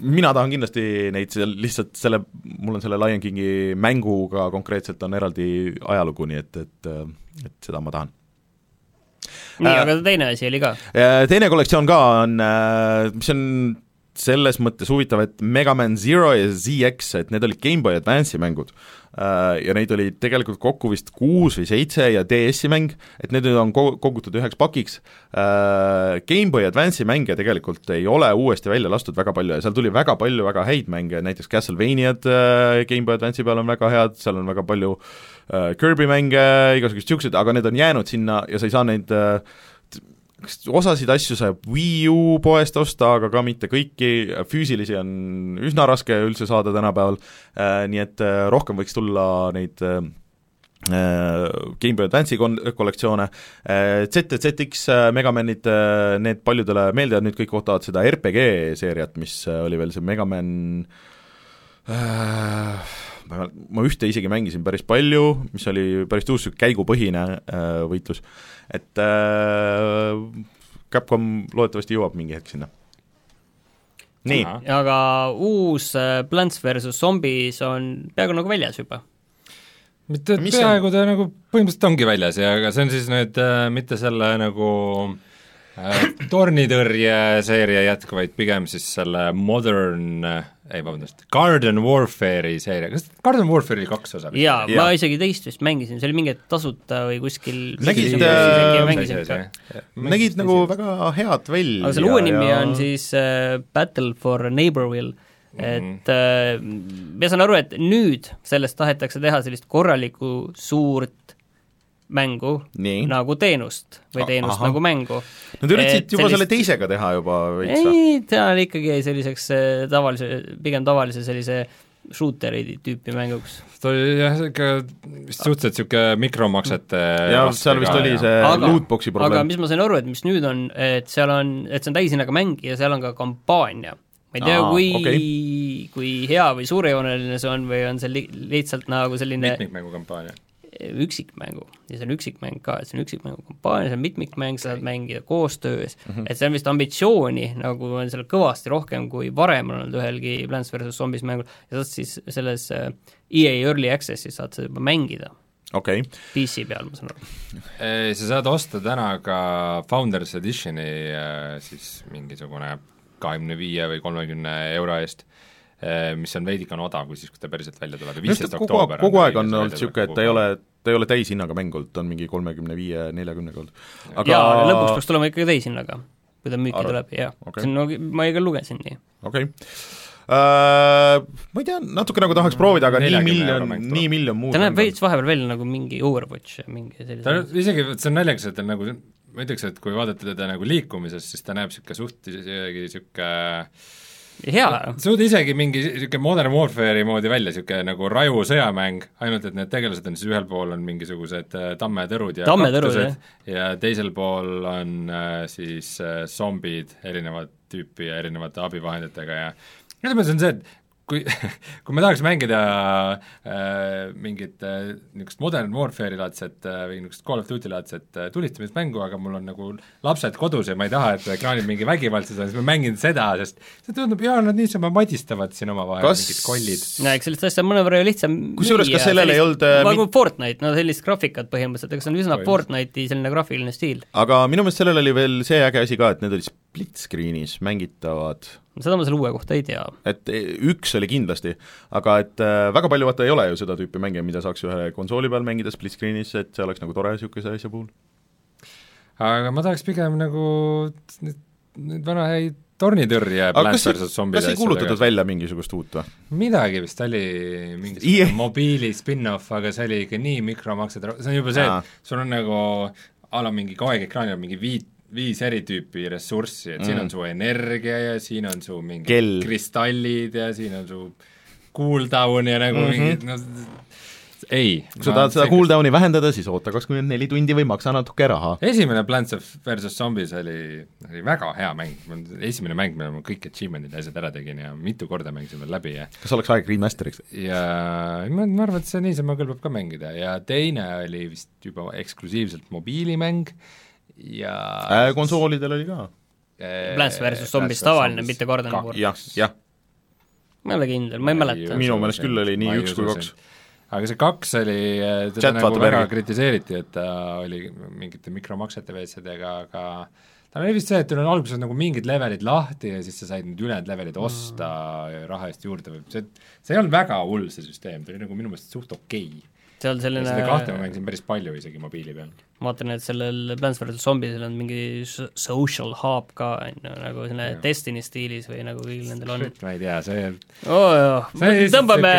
mina tahan kindlasti neid seal lihtsalt selle, mul on selle Lion Kingi mänguga konkreetselt on eraldi ajalugu, nii et, et, et seda ma tahan. nii Äh, äh,, aga teine asi oli ka. Teine kollektsioon ka on, mis on selles mõttes huvitav, et Mega Man Zero ja ZX, et need olid GameBoy Advance'i mängud. Ja neid oli tegelikult kokku vist kuus või seitse ja DS-i mäng, et need nüüd on ko-, kogutud üheks pakiks. GameBoy Advance'i mänge tegelikult ei ole uuesti välja lastud väga palju ja seal tuli väga palju väga häid mänge, näiteks Castlevaniad GameBoy Advance'i peal on väga head, seal on väga palju äh, Kirby mänge, igasuguseid niisuguseid, aga need on jäänud sinna ja sa ei saa neid äh, kas osasid asju saab Wii U poest osta, aga ka mitte kõiki, füüsilisi on üsna raske üldse saada tänapäeval, nii et äh, rohkem võiks tulla neid äh, GameBoy Advance'i kon-, kollektsioone, ZZX Megamanid, need paljudele meeldivad, nüüd kõik ootavad seda RPG seeriat, mis äh, oli veel see Megaman äh, ma ma ühte isegi mängisin päris palju, mis oli päris niisugune käigupõhine äh, võitlus, et äh, Capcom loodetavasti jõuab mingi hetk sinna. nii, aga uus äh, Plants versus Zombies on peaaegu nagu väljas juba. mitte peaaegu, ta nagu põhimõtteliselt ongi väljas ja aga see on siis nüüd äh, mitte selle nagu tornitõrje seeria jätk, vaid pigem siis selle Modern äh, ei vabandust, Garden Warfare'i seeria, kas Garden Warfare oli kaks osa? jaa, Jaa. ma isegi teist vist mängisin, see oli mingi tasuta või kuskil Nägid, äh, nägid nagu väga head välja aga selle uue nimi ja... on siis äh, Battle for Neighborville, et äh, ma saan aru, et nüüd sellest tahetakse teha sellist korralikku suurt mängu Nii. nagu teenust või teenust Ahah. nagu mängu. Nad üritasid juba sellist- selle teisega teha juba veits või? ei, ta ikkagi jäi selliseks äh, tavalise, pigem tavalise sellise shooter'i tüüpi mänguks. ta oli jah, ikka vist suhteliselt niisugune mikromaksete ja seal vist oli see Aga- lootbox'i aga probleem. mis ma sain aru, et mis nüüd on, et seal on, et see on täishinnaga mäng ja seal on ka kampaania. ma ei tea kui okei. kui hea või suurejooneline see on või on see li lihtsalt nagu selline mitmikmängu kampaania. Üksikmängu ja see on üksikmäng ka, et see on üksikmängu kampaania, see on mitmikmäng, sa saad mängida koostöös mm, -hmm. et see on vist ambitsiooni nagu on seal kõvasti rohkem kui varem on olnud ühelgi Plants versus Zombies mängul ja saad siis selles äh, EA Early Access'is saad seda juba mängida, okei okay., PC peal, ma saan aru. sa saad osta täna ka Founders Editioni äh, siis mingisugune kahekümne viie või kolmekümne euro eest, mis on veidikene odav, kui siis, kui ta päriselt välja tuleb. Ja viisteist oktoober kogu aeg on olnud niisugune, et ta ei ole, ta ei ole täishinnaga mäng olnud, ta on mingi kolmekümne viie, neljakümnega olnud. aga jaa, lõpuks peaks tulema ikkagi täishinnaga, kui ta müüki tuleb, jah okay.. see on, no ma ka lugesin nii. okei. Okay. Uh, ma ei tea, natuke nagu tahaks proovida, aga nii 40 euro miljon, nii miljon muud ta näeb veits vahepeal välja nagu mingi Overwatch, mingi ta sellise on isegi, vot see on naljakas, et ta on nagu, ma ütleks, et kui vaadata teda nagu liikumises, siis ta näeb niisugune suht isegi niisugune hea, suht isegi mingi niisugune Modern Warfare'i moodi välja, niisugune nagu raju sõjamäng, ainult et need tegelased on siis ühel pool on mingisugused äh, tammetõrud ja Tammetõrud, ja teisel pool on äh, siis äh, zombid erinevat tüüpi ja erinevate abivahenditega ja selles mõttes on see, et kui, kui me tahaks mängida äh, mingit äh, niisugust Modern Warfare'i laadset äh, või niisugust Call of Duty laadset äh, tulistamismängu, aga mul on nagu lapsed kodus ja ma ei taha, et ekraanil mingi vägivaldsed on, siis ma mängin seda, sest see tundub, jaa, nad niisama madistavad siin omavahel Kas- mingid kollid. eks sellist asja on mõnevõrra lihtsam Kusjuures, kas sellel ei olnud, äh, nagu mit- Fortnite, no sellist graafikat põhimõtteliselt, ega see on üsna Põhimõtteliselt. Fortnite'i selline graafiline stiil. aga minu meelest sellel oli veel see äge asi ka, et need olid split screen'is mängitavad, seda ma selle uue kohta ei tea. et e, üks oli kindlasti, aga et äh, väga palju vaata ei ole ju seda tüüpi mänge, mida saaks ühe konsooli peal mängida split screen'is, et see oleks nagu tore niisuguse asja puhul. aga ma tahaks pigem nagu nüüd, nüüd vana häid tornitõrje Plants vs Zombid kas ei kuulutatud välja mingisugust uut või? midagi vist oli mingisugune mobiili spin-off, aga see oli ikka nii mikromaksed, see on juba see, et sul on nagu a la mingi kogu aeg ekraanil on mingi viit, viis eri tüüpi ressurssi, et mm. siin on su energia ja siin on su mingi Kell. kristallid ja siin on su cooldown ja nagu mm -hmm. mingid noh, ei. kui sa tahad seda cooldown'i vähendada, siis oota kakskümmend neli tundi või maksa natuke raha. esimene Plants versus Zombies oli, oli väga hea mäng, esimene mäng, millal ma kõik achievement'id ja asjad ära tegin ja mitu korda mängisin veel läbi ja kas oleks aeg remaster'iks? ja ma, ma arvan, et see niisama kõlbab ka mängida ja teine oli vist juba eksklusiivselt mobiilimäng ja Äh, konsoolidel oli ka. äh, Plants versus Zombies tavaline, mitte Garden of kaks. War. jah, jah, ma ei ole kindel, ma ei mäleta. Minu meelest küll oli nii üks kui kaks. aga see kaks oli, teda Chat nagu väga kritiseeriti, et ta oli mingite mikromaksete WC-dega, aga tal oli vist see, et tal on alguses nagu mingid levelid lahti ja siis sa said need ülejäänud levelid osta mm. raha eest juurde või see, see ei olnud väga hull, see süsteem, ta oli nagu minu meelest suht okei okay. Seal ja selline seda kahte ma mängisin päris palju isegi mobiili peal. ma vaatan, et sellel Plants vs Zombiesel on mingi social hub ka, on ju, nagu selline Jah. Destiny stiilis või nagu kõigil nendel on. ma ei tea, see jah, See tõmbame,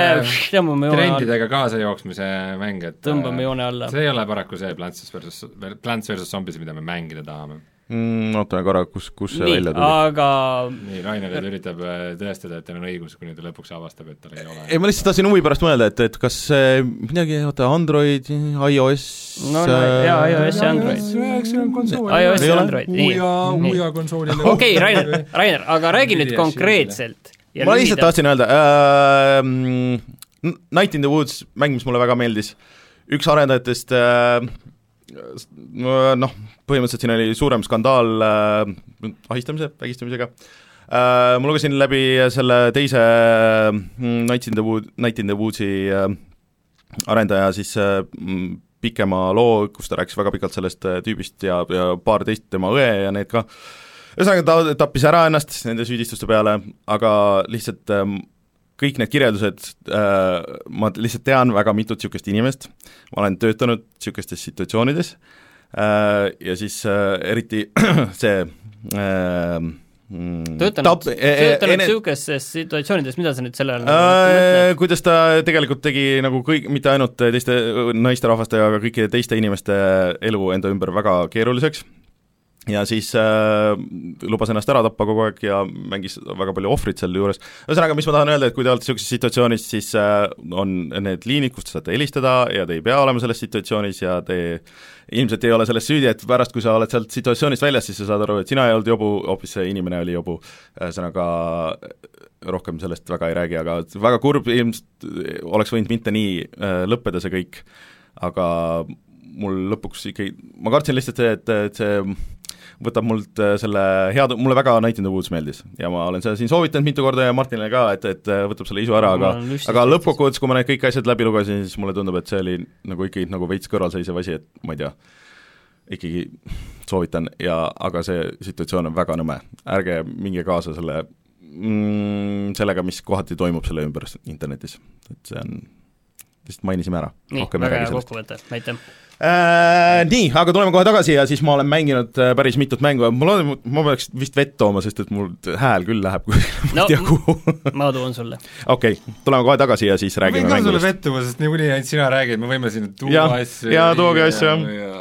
tõmbame joone alla, trendidega kaasajooksmise mäng, et tõmbame äh, joone alla. see ei ole paraku see Plants versus, Plants versus Zombies, mida me mängida tahame. Mm, ootame korra, kus, kus see nii, välja tuli. aga nii, Rainer nüüd üritab äh, tõestada, et tal on õigus, kuni ta lõpuks avastab, et tal ei ole. ei, ma lihtsalt tahtsin huvi pärast mõelda, et, et kas see midagi, oota, Android, iOS No, no, jaa, iOS ja Android. üheksakümmend konsool. iOS ja? Android, nii. Nii. Uja konsoolile. okei okay,, Rainer, Rainer, aga räägi nüüd konkreetselt. ma lihtsalt tahtsin öelda äh,, Night in the Woods mäng, mis mulle väga meeldis, üks arendajatest äh, noh, põhimõtteliselt siin oli suurem skandaal äh, ahistamise, vägistamisega. Äh, ma lugesin läbi selle teise mm, Night in the Wood, Night in the Woods'i äh, arendaja siis äh, mm, pikema loo, kus ta rääkis väga pikalt sellest äh, tüübist ja, ja paar teist tema õe ja need ka, ühesõnaga ta tappis ära ennast nende süüdistuste peale, aga lihtsalt ähm, kõik need kirjeldused äh,, ma lihtsalt tean väga mitut niisugust inimest, ma olen töötanud niisugustes situatsioonides. äh, ja siis äh, eriti see äh, mm, töötanud, e- e- töötanud niisugustes situatsioonides, mida sa nüüd selle all? Äh, kuidas ta tegelikult tegi nagu kõik, mitte ainult teiste naisterahvaste, aga kõikide teiste inimeste elu enda ümber väga keeruliseks ja siis äh, lubas ennast ära tappa kogu aeg ja mängis väga palju ohvrit selle juures. ühesõnaga, mis ma tahan öelda, et kui te olete niisuguses situatsioonis, siis äh, on need liinid, kust te saate helistada ja te ei pea olema selles situatsioonis ja te ilmselt ei ole selles süüdi, et pärast, kui sa oled sealt situatsioonist väljas, siis sa saad aru, et sina ei olnud jobu, hoopis see inimene oli jobu. ühesõnaga rohkem sellest väga ei räägi, aga väga kurb, ilmselt oleks võinud mitte nii äh, lõppeda see kõik, aga mul lõpuks ikkagi, ma kartsin lihtsalt see, et, et see võtab mult äh, selle head, mulle väga Night in the Woods meeldis. Ja ma olen seda siin soovitanud mitu korda ja Martinile ka, et, et äh, võtab selle isu ära, aga aga lõppkokkuvõttes, kui ma need kõik asjad läbi lugesin, siis mulle tundub, et see oli nagu ikkagi nagu veits kõrvalseisev asi, et ma ei tea, ikkagi soovitan ja, aga see situatsioon on väga nõme, ärge minge kaasa selle mm, sellega, mis kohati toimub selle ümber internetis, et see on, lihtsalt mainisime ära. nii, väga hea kokkuvõte, aitäh! Äh, nii, aga tuleme kohe tagasi ja siis ma olen mänginud äh, päris mitut mängu ja ma loodan, ma peaks vist vett tooma, sest et mul hääl küll läheb kuskile no, ma ei tea kuhu ma toon sulle. okei okay,, tuleme kohe tagasi ja siis räägime mängudest. ma võin ka sulle vett tuua, sest niikuinii ainult sina räägid, me võime sinna tuua asju. jaa, tooge asju, jah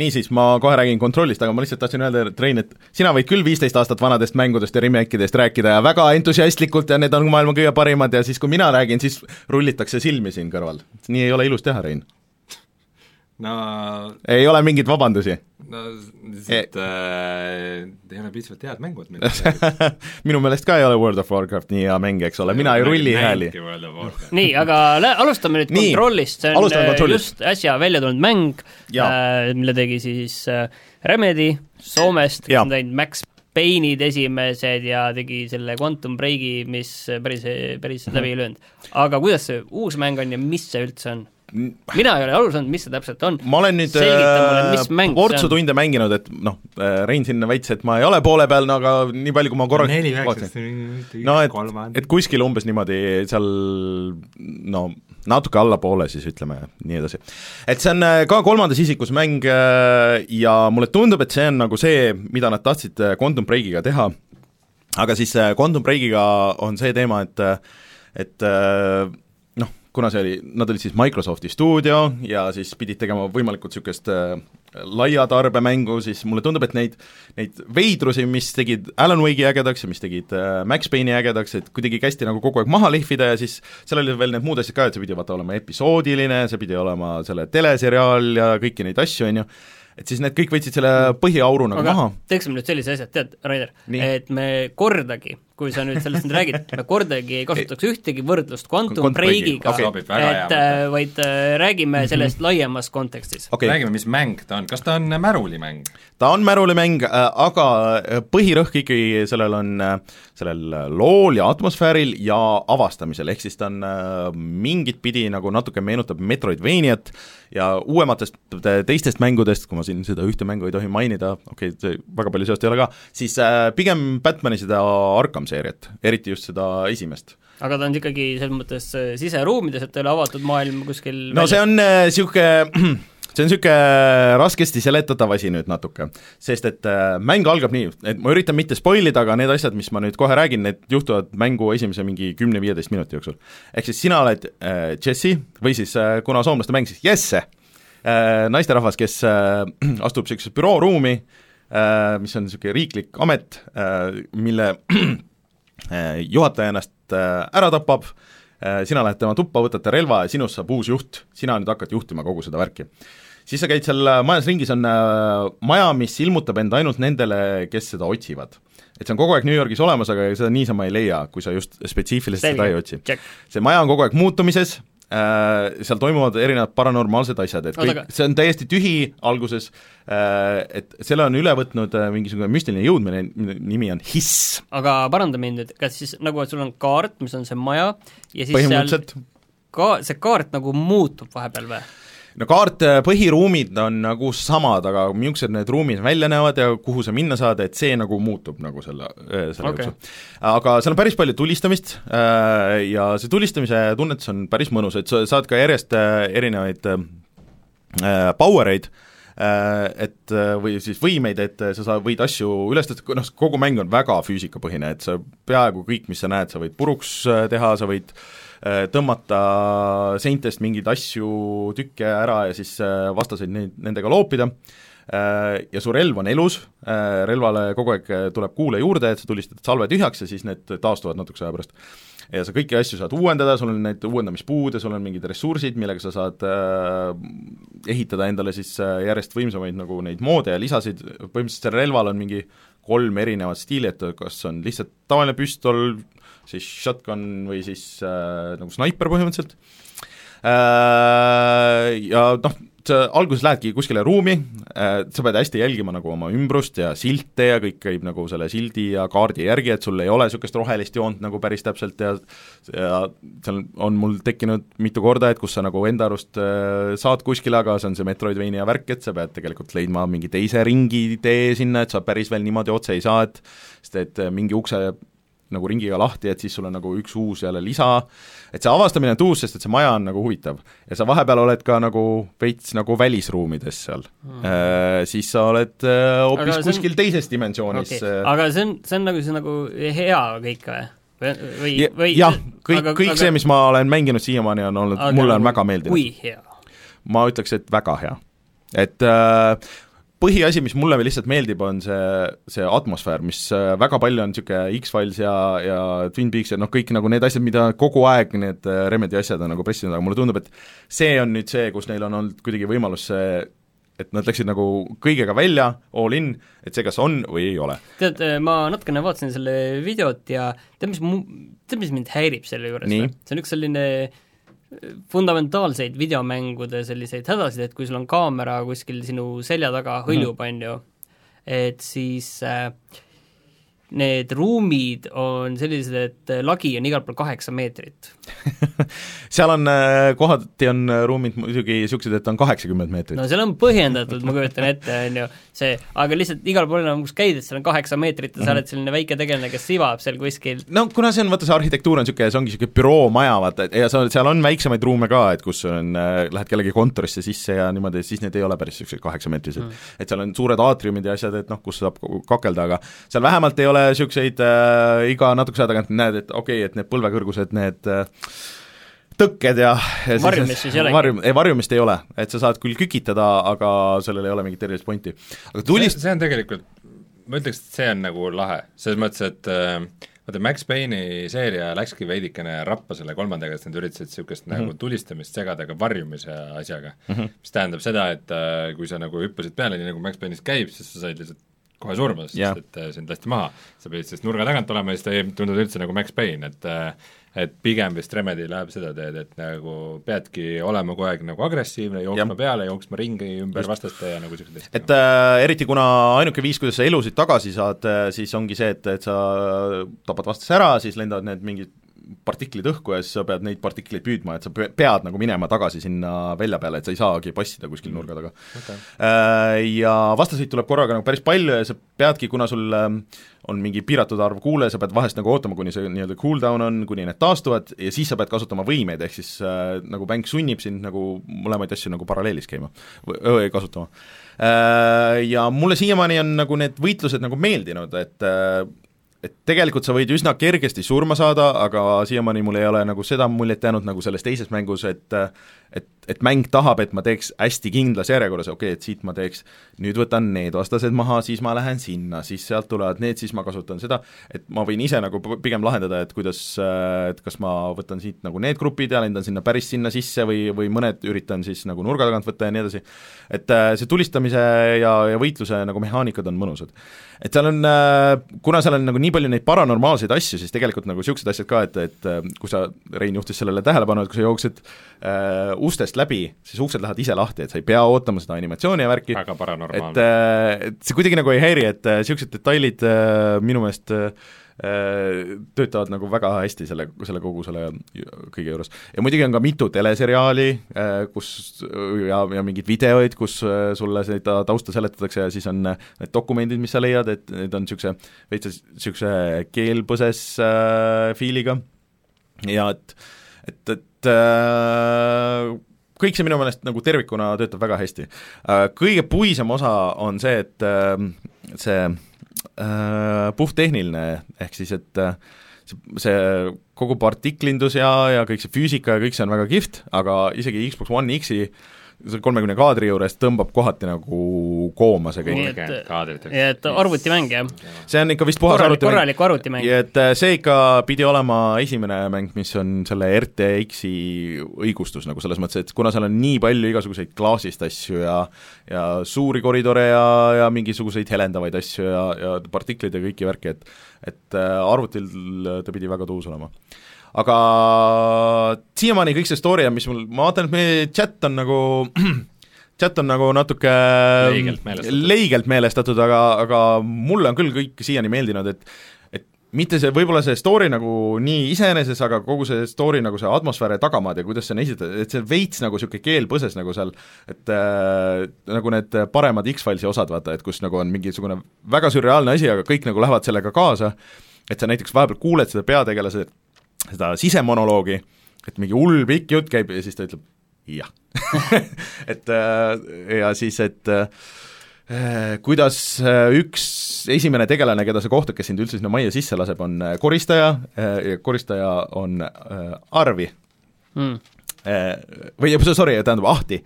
niisiis, ma kohe räägin kontrollist, aga ma lihtsalt tahtsin öelda, Rein, et sina võid küll viisteist aastat vanadest mängudest ja remake idest rääkida ja väga entusiastlikult ja need on maailma kõige parimad ja siis, kui mina räägin, siis rullitakse silmi siin kõrval. nii ei ole ilus teha, Rein. No ei ole mingeid vabandusi? no lihtsalt e äh, ei ole piisavalt head mängud minu meelest ka ei ole World of Warcraft nii hea mäng, eks ole, mina ei rulli hääli. nii, aga alustame nüüd nii, kontrollist, see on äh, just äsja välja tulnud mäng, äh, mille tegi siis äh, Remedy Soomest, kes on teinud Max Payne'id esimesed ja tegi selle Quantum Breaki, mis päris, päris -hmm. läbi ei löönud. aga kuidas see uus mäng on ja mis see üldse on? Mina ei ole aru saanud, mis see täpselt on. ma olen nüüd äh, portsu tunde mänginud, et noh, äh, Rein siin väitis, et ma ei ole poole peal, no aga nii palju, kui ma korra neli üheksast, no et, et kuskil umbes niimoodi seal no natuke allapoole siis ütleme, nii edasi. et see on äh, ka kolmandas isikus mäng ja mulle tundub, et see on nagu see, mida nad tahtsid Quantum Breakiga teha, aga siis Quantum Breakiga on see teema, et et kuna see oli, nad olid siis Microsofti stuudio ja siis pidid tegema võimalikult niisugust äh, laia tarbemängu, siis mulle tundub, et neid, neid veidrusi, mis tegid Alan Wake'i ägedaks ja mis tegid äh, Max Payne'i ägedaks, et kuidagi kästi nagu kogu aeg maha lihvida ja siis seal oli veel need muud asjad ka, et see pidi vaata olema episoodiline, see pidi olema selle teleseriaal ja kõiki neid asju, on ju, et siis need kõik võtsid selle põhiauru nagu Aga maha. teeksime nüüd sellise asja, tead, Rainer, et me kordagi kui sa nüüd sellest nüüd räägid, me kordagi ei kasutaks ühtegi võrdlust Quantum Breakiga okay., et äh, vaid äh, räägime mhm. sellest mm -hmm. laiemas kontekstis okay.. räägime, mis mäng ta on, kas ta on märulimäng? ta on märulimäng, äh, aga põhirõhk ikkagi sellel on, sellel lool ja atmosfääril ja avastamisel, ehk siis ta on mingit pidi nagu natuke meenutab Metroidvaniat ja uuematest teistest mängudest, kui ma siin seda ühte mängu ei tohi mainida, okei okay,, väga palju seost ei ole ka, siis pigem Batmani seda Arkham seeriat, eriti just seda esimest aga ta on ikkagi selles mõttes äh, siseruumides, et ta ei ole avatud maailm kuskil no väljas. see on niisugune äh, see on niisugune raskesti seletatav asi nüüd natuke, sest et äh, mäng algab nii, et ma üritan mitte spoil ida, aga need asjad, mis ma nüüd kohe räägin, need juhtuvad mängu esimese mingi kümne-viieteist minuti jooksul. ehk siis sina oled äh, Jesse või siis äh, kuna soomlaste mäng, siis Jesse äh,, naisterahvas, kes äh, astub niisugusesse bürooruumi äh,, mis on niisugune riiklik amet äh,, mille Äh, juhataja ennast äh, ära tapab, äh, sina lähed tema tuppa, võtad ta relva ja sinust saab uus juht, sina nüüd hakkad juhtima kogu seda värki. siis sa käid seal majas ringis, on maja, mis ilmutab end ainult nendele, kes seda otsivad. et see on kogu aeg New Yorgis olemas, aga seda niisama ei leia, kui sa just spetsiifiliselt seda ei otsi. see maja on kogu aeg muutumises, Äh, seal toimuvad erinevad paranormaalsed asjad, et kõik, see on täiesti tühi alguses, äh, et selle on üle võtnud äh, mingisugune müstiline jõud, mille nimi on hiss. aga paranda mind nüüd, kas siis nagu, et sul on kaart, mis on see maja, ja siis seal ka see kaart nagu muutub vahepeal või? No kaart, äh, põhiruumid on nagu samad, aga millised need ruumid välja näevad ja kuhu sa minna saad, et see nagu muutub nagu selle, äh, selle okay. jooksul. aga seal on päris palju tulistamist äh, ja see tulistamise tunnetus on päris mõnus, et sa saad ka järjest erinevaid power eid, et või siis võimeid, et sa saad, võid asju üles tõsta, noh, kogu mäng on väga füüsikapõhine, et sa peaaegu kõik, mis sa näed, sa võid puruks teha, sa võid Äh, tõmmata seintest mingeid asju, tükke ära ja siis äh, vastaseid neid, nendega loopida, äh, ja su relv on elus, relvale kogu aeg tuleb kuule juurde, et sa tulistad salve tühjaks ja siis need taastuvad natukese aja pärast. ja sa kõiki asju saad uuendada, sul on need uuendamispuud ja sul on mingid ressursid, millega sa saad ehitada endale siis järjest võimsamaid nagu neid moode ja lisasid, põhimõtteliselt sellel relval on mingi kolm erinevat stiili, et kas on lihtsalt tavaline püstol, siis shotgun või siis äh, nagu snaiper põhimõtteliselt. Äh,, ja noh, sa alguses lähedki kuskile ruumi äh,, sa pead hästi jälgima nagu oma ümbrust ja silte ja kõik käib nagu selle sildi ja kaardi järgi, et sul ei ole niisugust rohelist joont nagu päris täpselt ja ja seal on mul tekkinud mitu korda, et kus sa nagu enda arust äh, saad kuskile, aga see on see Metroidvania värk, et sa pead tegelikult leidma mingi teise ringi tee sinna, et sa päris veel niimoodi otse ei saa, et sest et mingi ukse nagu ringiga lahti, et siis sul on nagu üks uus jälle lisa, et see avastamine on tuus, sest et see maja on nagu huvitav. ja sa vahepeal oled ka nagu veits nagu välisruumides seal mm.. Äh, siis sa oled äh, hoopis kuskil on... teises dimensioonis okay.. Äh. aga see on, see on nagu, see on nagu hea kõik või? või, või jah, kõik, kõik aga... see, mis ma olen mänginud siiamaani, on olnud, mulle on väga meeldinud. kui hea? ma ütleks, et väga hea. et äh, põhiasi, mis mulle lihtsalt meeldib, on see, see atmosfäär, mis äh, väga palju on niisugune X-Files ja, ja Twin Peaks ja noh, kõik nagu need asjad, mida kogu aeg need äh, Remedi asjad on nagu pressinud, aga mulle tundub, et see on nüüd see, kus neil on olnud kuidagi võimalus see et nad läksid nagu kõigega välja, all in, et see kas on või ei ole. tead, äh, ma natukene vaatasin selle videot ja tead, mis mu, tead, mis mind häirib selle juures see on üks selline äh, fundamentaalseid videomängude selliseid hädasid, et kui sul on kaamera kuskil sinu selja taga hõljub, mhm. on ju, et siis äh, need ruumid on sellised, et lagi on igal pool kaheksa meetrit seal on, äh, kohati on ruumid muidugi niisugused, et on kaheksakümmend meetrit. no seal on põhjendatud, ma kujutan ette, on ju, see, aga lihtsalt igal pool enam, kus käid, et seal on kaheksa meetrit ja sa oled selline väike tegelane, kes sivab seal kuskil. no kuna see on, vaata see arhitektuur on niisugune, see ongi niisugune büroomaja, vaata, ja sa, seal on väiksemaid ruume ka, et kus on äh,, lähed kellegi kontorisse sisse ja niimoodi, siis need ei ole päris niisugused kaheksameetrised mm.. et seal on suured aatriumid ja asjad, et noh, kus saab kakelda, aga seal vähemalt ei ole ole niisuguseid äh, iga natukese aja tagant näed, et okei okay,, et need põlvekõrgused, need äh, tõkked ja, ja varjumist siis ei olegi? varjum, ei varjumist ei ole, et sa saad küll kükitada, aga sellel ei ole mingit erilist pointi. aga tulist-... see on tegelikult, ma ütleks, et see on nagu lahe, selles mõttes, et äh, vaata, Max Payne'i seeria läkski veidikene rappa selle kolmandaga, sest nad üritasid niisugust mm -hmm. nagu tulistamist segada ka varjumise asjaga mm, -hmm. mis tähendab seda, et äh, kui sa nagu hüppasid peale, nii nagu Max Payne'is käib, siis sa said lihtsalt kohe surma, sest yeah. et äh, sind lasti maha. sa pidid sellest nurga tagant olema ja siis ta ei tundunud üldse nagu Max Payne, et äh, et pigem vist Remedi läheb seda teed, et nagu peadki olema kogu aeg nagu agressiivne, jooksma ja. peale, jooksma ringi ümber Just. vastaste ja nagu niisugused asjad. et äh, eriti kuna ainuke viis, kuidas sa elusid tagasi saad äh,, siis ongi see, et, et sa tapad vastase ära, siis lendavad need mingid partiklid õhku ja siis sa pead neid partikleid püüdma, et sa pead nagu minema tagasi sinna välja peale, et sa ei saagi passida kuskil nurga taga. Okay.. Äh, ja vastaseid tuleb korraga nagu päris palju ja sa peadki, kuna sul ähm, on mingi piiratud arv kuule, sa pead vahest nagu ootama, kuni see nii-öelda cooldown on, kuni need taastuvad ja siis sa pead kasutama võimeid, ehk siis äh, nagu mäng sunnib sind nagu mõlemaid asju nagu paralleelis käima või kasutama. Äh,. Ja mulle siiamaani on nagu need võitlused nagu meeldinud, et äh, et tegelikult sa võid üsna kergesti surma saada, aga siiamaani mul ei ole nagu seda muljet jäänud nagu selles teises mängus, et et, et mäng tahab, et ma teeks hästi kindlas järjekorras, okei okay,, et siit ma teeks, nüüd võtan need vastased maha, siis ma lähen sinna, siis sealt tulevad need, siis ma kasutan seda, et ma võin ise nagu pigem lahendada, et kuidas, et kas ma võtan siit nagu need grupid ja lendan sinna päris sinna sisse või, või mõned üritan siis nagu nurga tagant võtta ja nii edasi. et äh, see tulistamise ja, ja võitluse nagu mehaanikad on mõnusad. Et seal on, äh, kuna seal on nagu nii palju neid paranormaalseid asju, siis tegelikult nagu niisugused asjad ka, et, et äh, kui sa, Rein juhtis sellele tähelepanu, et kui sa jooksed äh, ustest läbi, siis uksed lähevad ise lahti, et sa ei pea ootama seda animatsiooni ja värki, et, äh, et see kuidagi nagu ei häiri, et niisugused äh, detailid äh, minu meelest töötavad nagu väga hästi selle, selle kogu selle kõige juures. ja muidugi on ka mitu teleseriaali, kus ja, ja mingeid videoid, kus sulle seda tausta seletatakse ja siis on need dokumendid, mis sa leiad, et need on niisuguse veits niisuguse keelpõses äh, fiiliga ja et et, et äh, kõik see minu meelest nagu tervikuna töötab väga hästi. Äh, kõige puisem osa on see, et äh, see puhttehniline, ehk siis et see, see kogu partiklindus ja, ja kõik see füüsika ja kõik see on väga kihvt, aga isegi Xbox One X-i selle kolmekümne kaadri juures tõmbab kohati nagu kooma see kõik. nii et arvutimäng, jah? see on ikka vist puhas Korralik, arvutimäng. korralik arvutimäng. et äh, see ikka pidi olema esimene mäng, mis on selle RTX-i õigustus nagu selles mõttes, et kuna seal on nii palju igasuguseid klaasist asju ja ja suuri koridore ja, ja mingisuguseid helendavaid asju ja, ja partikleid ja kõiki värki, et et äh, arvutil ta pidi väga tuus olema aga siiamaani kõik see story on, mis mul, ma vaatan, et meie chat on nagu chat on nagu natuke Leigelt meelestatud. leigelt meelestatud, aga, aga mulle on küll kõik siiani meeldinud, et et mitte see, võib-olla see story nagu nii iseeneses, aga kogu see story nagu see atmosfäär ja tagamaad ja kuidas see on esitatud, et see veits nagu niisugune keel põses nagu seal, et äh, nagu need paremad X-Filesi osad, vaata, et kus nagu on mingisugune väga sürreaalne asi, aga kõik nagu lähevad sellega kaasa, et sa näiteks vahepeal kuuled seda peategelase seda sisemonoloogi, et mingi hull pikk jutt käib ja siis ta ütleb jah et äh, ja siis, et äh, kuidas äh, üks esimene tegelane, keda sa kohtad, kes sind üldse sinna majja sisse laseb, on koristaja ja koristaja on Arvi mm. Või sorry, tähendab Ahti,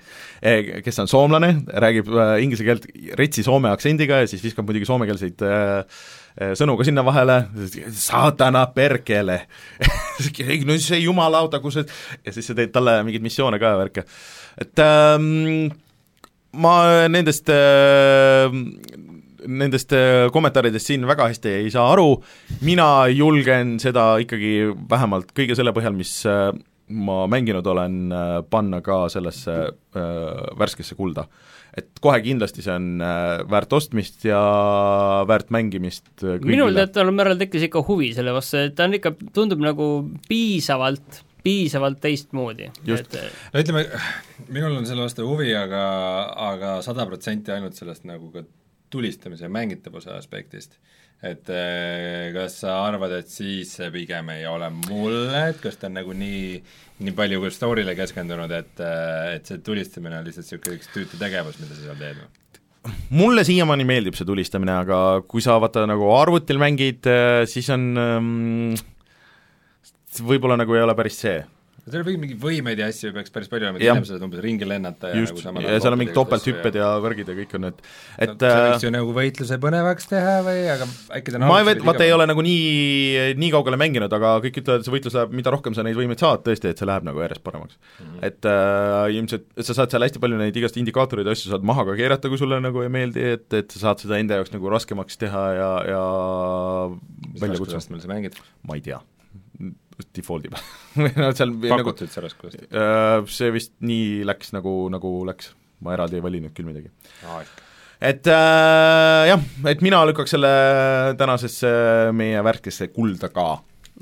kes on soomlane, räägib inglise keelt retsi soome aktsendiga ja siis viskab muidugi soomekeelseid äh, sõnu ka sinna vahele, saatana perkele no see jumalauta, kus see, ja siis sa teed talle mingeid missioone ka ja värke. et ähm, ma nendest äh, nendest kommentaaridest siin väga hästi ei saa aru, mina julgen seda ikkagi vähemalt kõige selle põhjal, mis ma mänginud olen, äh, panna ka sellesse äh, värskesse kulda. Et kohe kindlasti see on äh, väärt ostmist ja väärt mängimist kõigile. minul teataval määral tekkis ikka huvi selle vastu, et ta on ikka, tundub nagu piisavalt piisavalt teistmoodi. et no ütleme, minul on selle vastu huvi, aga, aga sada protsenti ainult sellest nagu ka tulistamise ja mängitavuse aspektist et äh, kas sa arvad, et siis see pigem ei ole mulle, et kas ta on nagu nii, nii palju kui story'le keskendunud, et, äh, et see tulistamine on lihtsalt niisugune üks tüütu tegevus, mida sa seal teed või? mulle siiamaani meeldib see tulistamine, aga kui sa vaata nagu arvutil mängid, äh, siis on um, võib-olla nagu ei ole päris see seal võib mingeid võimeid ja asju peaks päris palju olema, inimesed saavad umbes ringi lennata ja Just, nagu samal ja seal on mingid topelthüpped ja värgid ja kõik on, et et no, see võiks ju nagu võitluse põnevaks teha või, aga äkki ta ma ei vet-, vaata ei ole nagu nii, nii kaugele mänginud, aga kõik ütlevad, et see võitlus läheb, mida rohkem sa neid võimeid saad, tõesti, et see läheb nagu järjest paremaks mm. -hmm. et äh, ilmselt, sa saad seal hästi palju neid igast indikaatoreid ja asju saad maha ka keerata, kui sulle nagu ei meeldi, et, et sa saad seda enda jaoks nagu raskemaks teha ja, ja välja kutsuda. mis sa mängid? ma ei tea default ib või noh, seal pakutud nagu, sellest kuidas? Äh, see vist nii läks, nagu, nagu läks, ma eraldi ei valinud küll midagi ah,. et äh, jah, et mina lükkaks selle tänasesse meie värskesse kulda ka.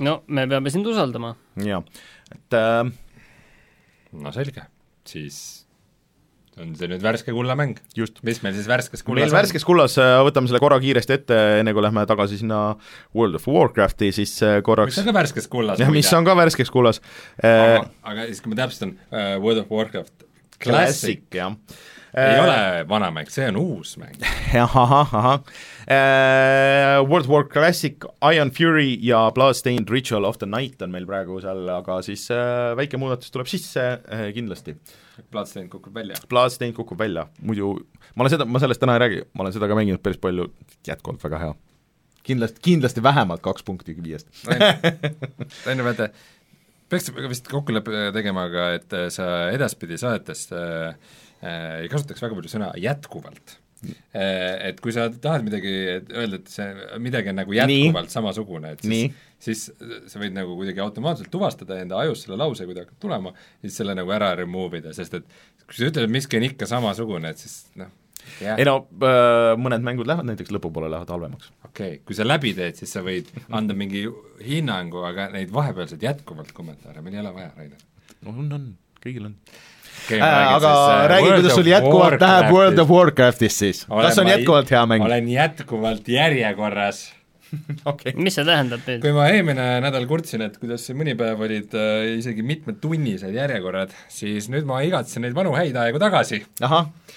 no me peame sind usaldama. jah, et äh, no selge, siis on see nüüd värske kullamäng. just. mis meil siis värskes kullas meil on? värskes kullas, äh, võtame selle korra kiiresti ette, enne kui lähme tagasi sinna World of Warcrafti, siis äh, korraks mis on ka värskes kullas. jah, mis on ka värskes kullas. aga, aga siis, kui ma täpsustan uh,, World of Warcraft Classic, Classic, jah ei ole vana mäng, see on uus mäng. ahah, ahah. World War Classic, Iron Fury ja Bloodstained Ritual of the Night on meil praegu seal, aga siis äh, väike muudatus tuleb sisse äh, kindlasti Bloodstained kukub välja? Bloodstained kukub välja, muidu ma olen seda, ma sellest täna ei räägi, ma olen seda ka mänginud päris palju, jätkuvalt väga hea. kindlasti, kindlasti vähemalt kaks punkti viiest ju, vaata, peaks vist kokkuleppe tegema ka, et sa edaspidi saadetes äh, äh, ei kasutaks väga palju sõna jätkuvalt äh, et kui sa tahad midagi öelda, et see midagi on nagu jätkuvalt Nii. samasugune, et siis, siis sa võid nagu kuidagi automaatselt tuvastada enda ajus selle lause, kui ta hakkab tulema, siis selle nagu ära remove ida, sest et kui sa ütled, et miski on ikka samasugune, et siis noh, Yeah. ei no äh, mõned mängud lähevad näiteks lõpupoole lähevad halvemaks. okei okay., kui sa läbi teed, siis sa võid anda mingi hinnangu, aga neid vahepealseid jätkuvalt kommentaare meil ei ole vaja, Rainer. no on, on, kõigil on. Äh, aga siis, äh, räägi, kuidas sul jätkuvalt läheb World of Warcraftist siis, kas on jätkuvalt hea mäng? olen jätkuvalt järjekorras okay.. mis see tähendab nüüd? kui ma eelmine nädal kurtsin, et kuidas siin mõni päev olid äh, isegi mitmetunnised järjekorrad, siis nüüd ma igatsen neid vanu häid aegu tagasi. ahah äh,.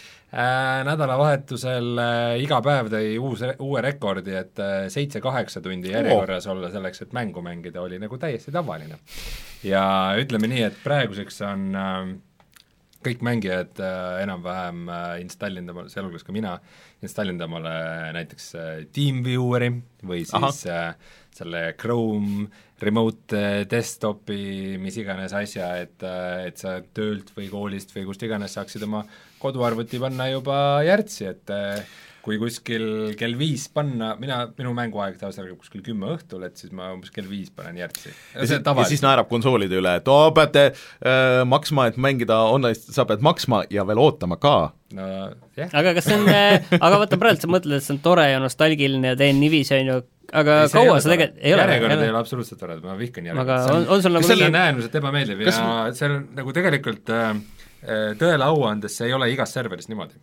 Nädalavahetusel äh, iga päev tõi uus, uue rekordi, et äh, seitse-kaheksa tundi järjekorras oh. olla selleks, et mängu mängida, oli nagu täiesti tavaline. ja ütleme nii, et praeguseks on äh, kõik mängijad äh, enam-vähem äh, installinud omale, sealhulgas ka mina, installinud omale näiteks äh, TeamVieweri või siis Aha. selle Chrome remote desktopi, mis iganes asja, et, et sa töölt või koolist või kust iganes saaksid oma koduarvuti panna juba järtsi, et kui kuskil kell viis panna, mina, minu mänguaeg tavaliselt algab kuskil kümme õhtul, et siis ma umbes kell viis panen järgsi. ja, siis, ja siis naerab konsoolide üle, et oo, peate äh, maksma, et mängida online'is, sa pead maksma ja veel ootama ka. no jah. aga kas see on äh, aga vaata, praegu sa mõtled, et see on tore ja nostalgiline ja teen niiviisi, on ju, aga ei, kaua sa tegelikult, ei ole järjekord ei ole absoluutselt tore, ma vihkan järjekorda. aga on, on sul nagu see on äärmiselt ebameeldiv ja see on nagu tegelikult äh, tõele au andes, see ei ole igas serveris niimoodi.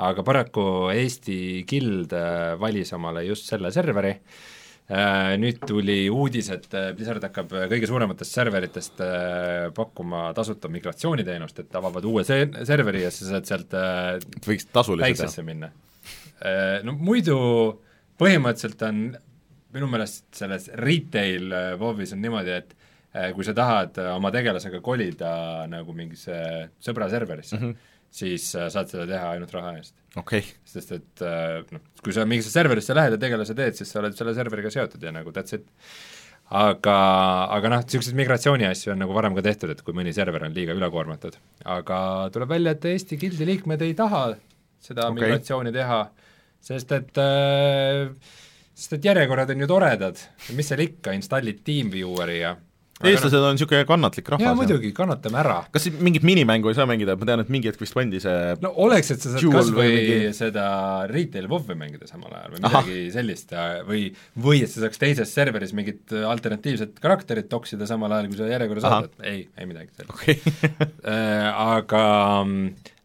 Aga paraku Eesti Guild äh, valis omale just selle serveri äh,, nüüd tuli uudis, et äh, Blizzard hakkab kõige suurematest serveritest pakkuma tasuta migratsiooniteenust, et avavad uue se-, serveri ja sa saad sealt võiks tasuliselt väiksesse minna. No muidu põhimõtteliselt on minu meelest selles retail WoW-is on niimoodi, et kui sa tahad oma tegelasega kolida nagu mingisse sõbra serverisse mm, -hmm. Siis saad seda teha ainult raha eest. okay.. sest et noh, kui sa mingisse serverisse lähed ja tegelase teed, siis sa oled selle serveriga seotud ja nagu that's it. aga, aga noh, niisuguseid migratsiooni asju on nagu varem ka tehtud, et kui mõni server on liiga ülekoormatud. aga tuleb välja, et Eesti Guildi liikmed ei taha seda okay. migratsiooni teha, sest et äh, sest et järjekorrad on ju toredad, mis seal ikka, installid TeamVieweri ja eestlased on niisugune kannatlik rahvas. jaa, muidugi, kannatame ära. kas mingit minimängu ei saa mängida, ma tean, et mingi hetk vist pandi see no oleks, et sa saad kas või mingi... seda retail WoW-i mängida samal ajal või midagi Aha. sellist või, või et sa saaks teises serveris mingit alternatiivset karakterit toksida samal ajal, kui sa järjekorras ootad, ei, ei midagi sellist okay. äh, aga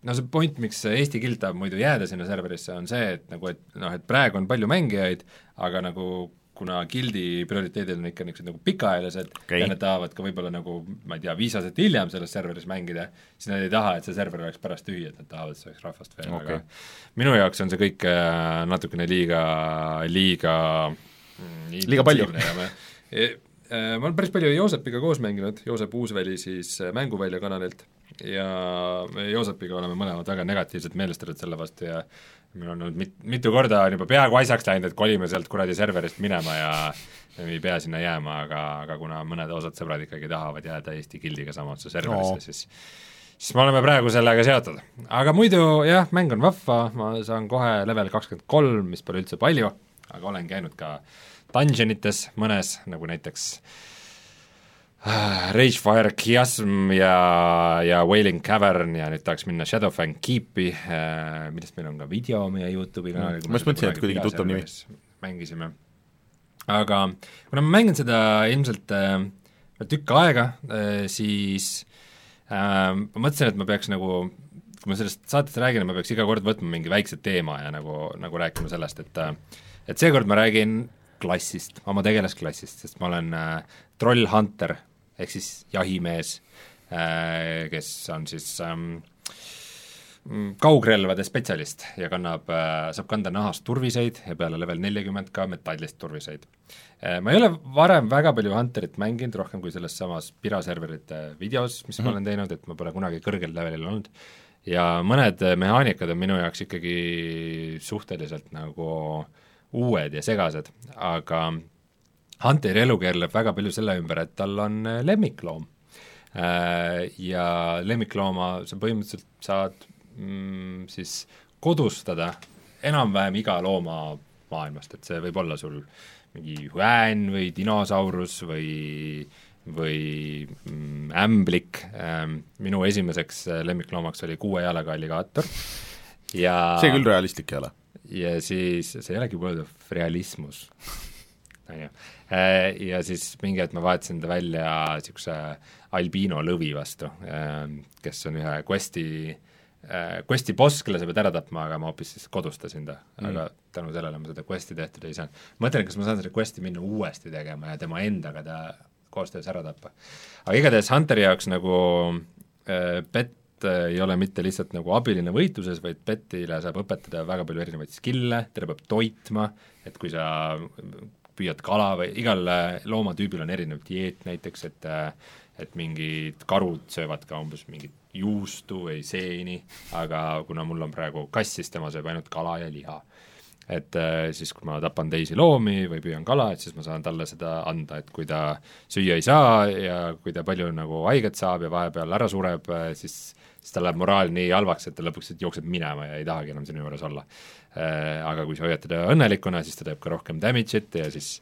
no see point, miks Eesti Guild tahab muidu jääda sinna serverisse, on see, et nagu, et noh, et praegu on palju mängijaid, aga nagu kuna Guildi prioriteedid on ikka niisugused nagu pikaajalised okay. ja nad tahavad ka võib-olla nagu ma ei tea, viis aastat hiljem selles serveris mängida, siis nad ei taha, et see server oleks pärast tühi, et nad tahavad, et see oleks rahvast veel okay., aga minu jaoks on see kõik äh, natukene liiga, liiga mm, liiga palju? E, äh, ma olen päris palju Joosepiga koos mänginud, Joosep Uusväli siis äh, Mänguvälja kanalilt ja me Joosepiga oleme mõlemad väga negatiivselt meelestatud selle vastu ja meil on olnud mit-, mitu korda on juba peaaegu asjaks läinud, et kolime sealt kuradi serverist minema ja ei pea sinna jääma, aga, aga kuna mõned osad sõbrad ikkagi tahavad jääda Eesti Guildiga samasse serverisse no., siis siis me oleme praegu sellega seotud. aga muidu jah, mäng on vahva, ma saan kohe level kakskümmend kolm, mis pole üldse palju, aga olen käinud ka dungeonites mõnes, nagu näiteks äh, Ragefire Chiasm ja, ja Wailing Cavern ja nüüd tahaks minna Shadowfang Keepi äh,, millest meil on ka video meie YouTube'i kanalil mm.. ma just mõtlesin, et kuidagi tuttav nimi. mängisime. aga kuna ma mängin seda ilmselt äh, tükk aega äh,, siis äh, ma mõtlesin, et ma peaks nagu kui ma sellest saatest räägin, ma peaks iga kord võtma mingi väikse teema ja nagu, nagu rääkima sellest, et äh, et seekord ma räägin klassist, oma tegelasklassist, sest ma olen äh, trollhunter ehk siis jahimees, äh, kes on siis ähm, kaugrelvade spetsialist ja kannab, äh, saab kanda nahast turviseid ja peale level nelikümmend ka metallist turviseid. Äh, ma ei ole varem väga palju Hunterit mänginud, rohkem kui selles samas Pira serverite videos, mis mm -hmm. ma mhm. olen teinud, et ma pole kunagi kõrgel levelil olnud, ja mõned mehaanikad on minu jaoks ikkagi suhteliselt nagu uued ja segased, aga Hunteri elu keerleb väga palju selle ümber, et tal on äh, lemmikloom. Äh, ja lemmiklooma sa põhimõtteliselt saad mm, siis kodustada enam-vähem iga looma maailmast, et see võib olla sul mingi hüään või dinosaurus või või mm, ämblik, ähm, minu esimeseks äh, lemmikloomaks oli kuue jalaga alligaator ja see küll realistlik ei ole. ja siis, see ei olegi World of Realismus on ju. Äh, ja siis mingi hetk ma vahetasin ta välja niisuguse albiino lõvi vastu, äh, kes on ühe quest'i äh, quest'i boss, kelle sa pead ära tapma, aga ma hoopis siis kodustasin ta mm., aga tänu sellele ma seda quest'i tehtud ei saanud. mõtlen, kas ma saan seda quest'i minna uuesti tegema ja tema endaga ta koostöös ära tappa. aga igatahes Hunteri jaoks nagu äh, pet ei ole mitte lihtsalt nagu abiline võitluses, vaid petile saab õpetada väga palju erinevaid skill'e, teda peab toitma, et kui sa püüad kala või igal äh, loomatüübil on erinev dieet näiteks, et äh, et mingid karud söövad ka umbes mingit juustu või seeni, aga kuna mul on praegu kass, siis tema sööb ainult kala ja liha. et äh, siis, kui ma tapan teisi loomi või püüan kala, et siis ma saan talle seda anda, et kui ta süüa ei saa ja kui ta palju nagu haiget saab ja vahepeal ära sureb, siis siis tal läheb moraal nii halvaks, et ta lõpuks jookseb minema ja ei tahagi enam sinu juures olla. Äh, aga kui sa hoiad teda õnnelikuna, siis ta teeb ka rohkem damage'it ja siis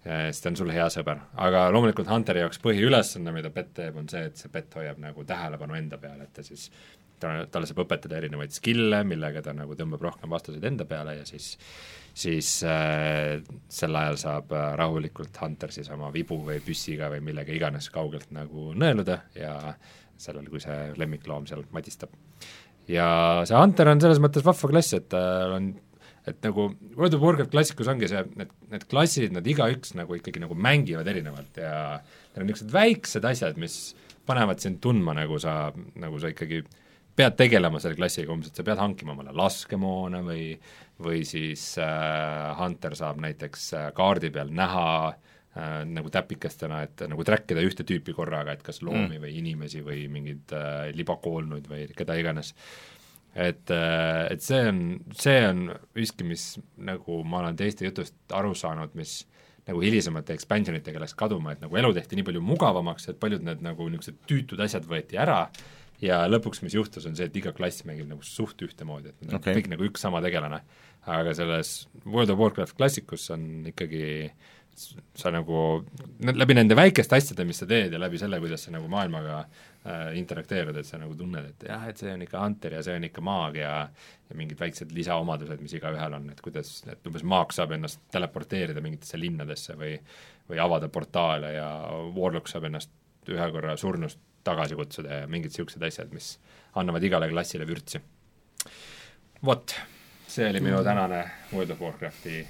siis ta on sul hea sõber. aga loomulikult Hunteri jaoks põhiülesanne, mida pet teeb, on see, et see pet hoiab nagu tähelepanu enda peale, et ta siis ta, talle saab õpetada erinevaid skill'e, millega ta nagu tõmbab rohkem vastaseid enda peale ja siis siis äh, sel ajal saab äh, rahulikult Hunter siis oma vibu või püssiga või millega iganes kaugelt nagu nõeluda ja sellel, kui see lemmikloom seal madistab. ja see Hunter on selles mõttes vahva klass, et tal äh, on et nagu World of Warcraft klassikus ongi see, need, need klassid, nad igaüks nagu ikkagi nagu mängivad erinevalt ja need on niisugused väiksed asjad, mis panevad sind tundma, nagu sa, nagu sa ikkagi pead tegelema selle klassiga, umbes et sa pead hankima omale laskemoona või või siis äh, Hunter saab näiteks äh, kaardi peal näha äh, nagu täpikestena, et nagu track ida ühte tüüpi korraga, et kas loomi mm. või inimesi või mingeid äh, libakoolnuid või keda iganes. et äh,, et see on, see on miski, mis nagu ma olen teiste jutust aru saanud, mis nagu hilisemate expansionitega läks kaduma, et nagu elu tehti nii palju mugavamaks, et paljud need nagu niisugused tüütud asjad võeti ära ja lõpuks, mis juhtus, on see, et iga klass mängib nagu suht ühtemoodi, et okay. kõik nagu üks sama tegelane. aga selles World of Warcraft klassikus on ikkagi sa nagu, läbi nende väikeste asjade, mis sa teed ja läbi selle, kuidas sa nagu maailmaga äh, interakteerud, et sa nagu tunned, et jah, et see on ikka hunter ja see on ikka maag ja ja mingid väiksed lisaomadused, mis igaühel on, et kuidas, et umbes maag saab ennast teleporteerida mingitesse linnadesse või või avada portaale ja Warlock saab ennast ühe korra surnust tagasi kutsuda ja mingid niisugused asjad, mis annavad igale klassile vürtsi. vot, see oli minu tänane World of Warcrafti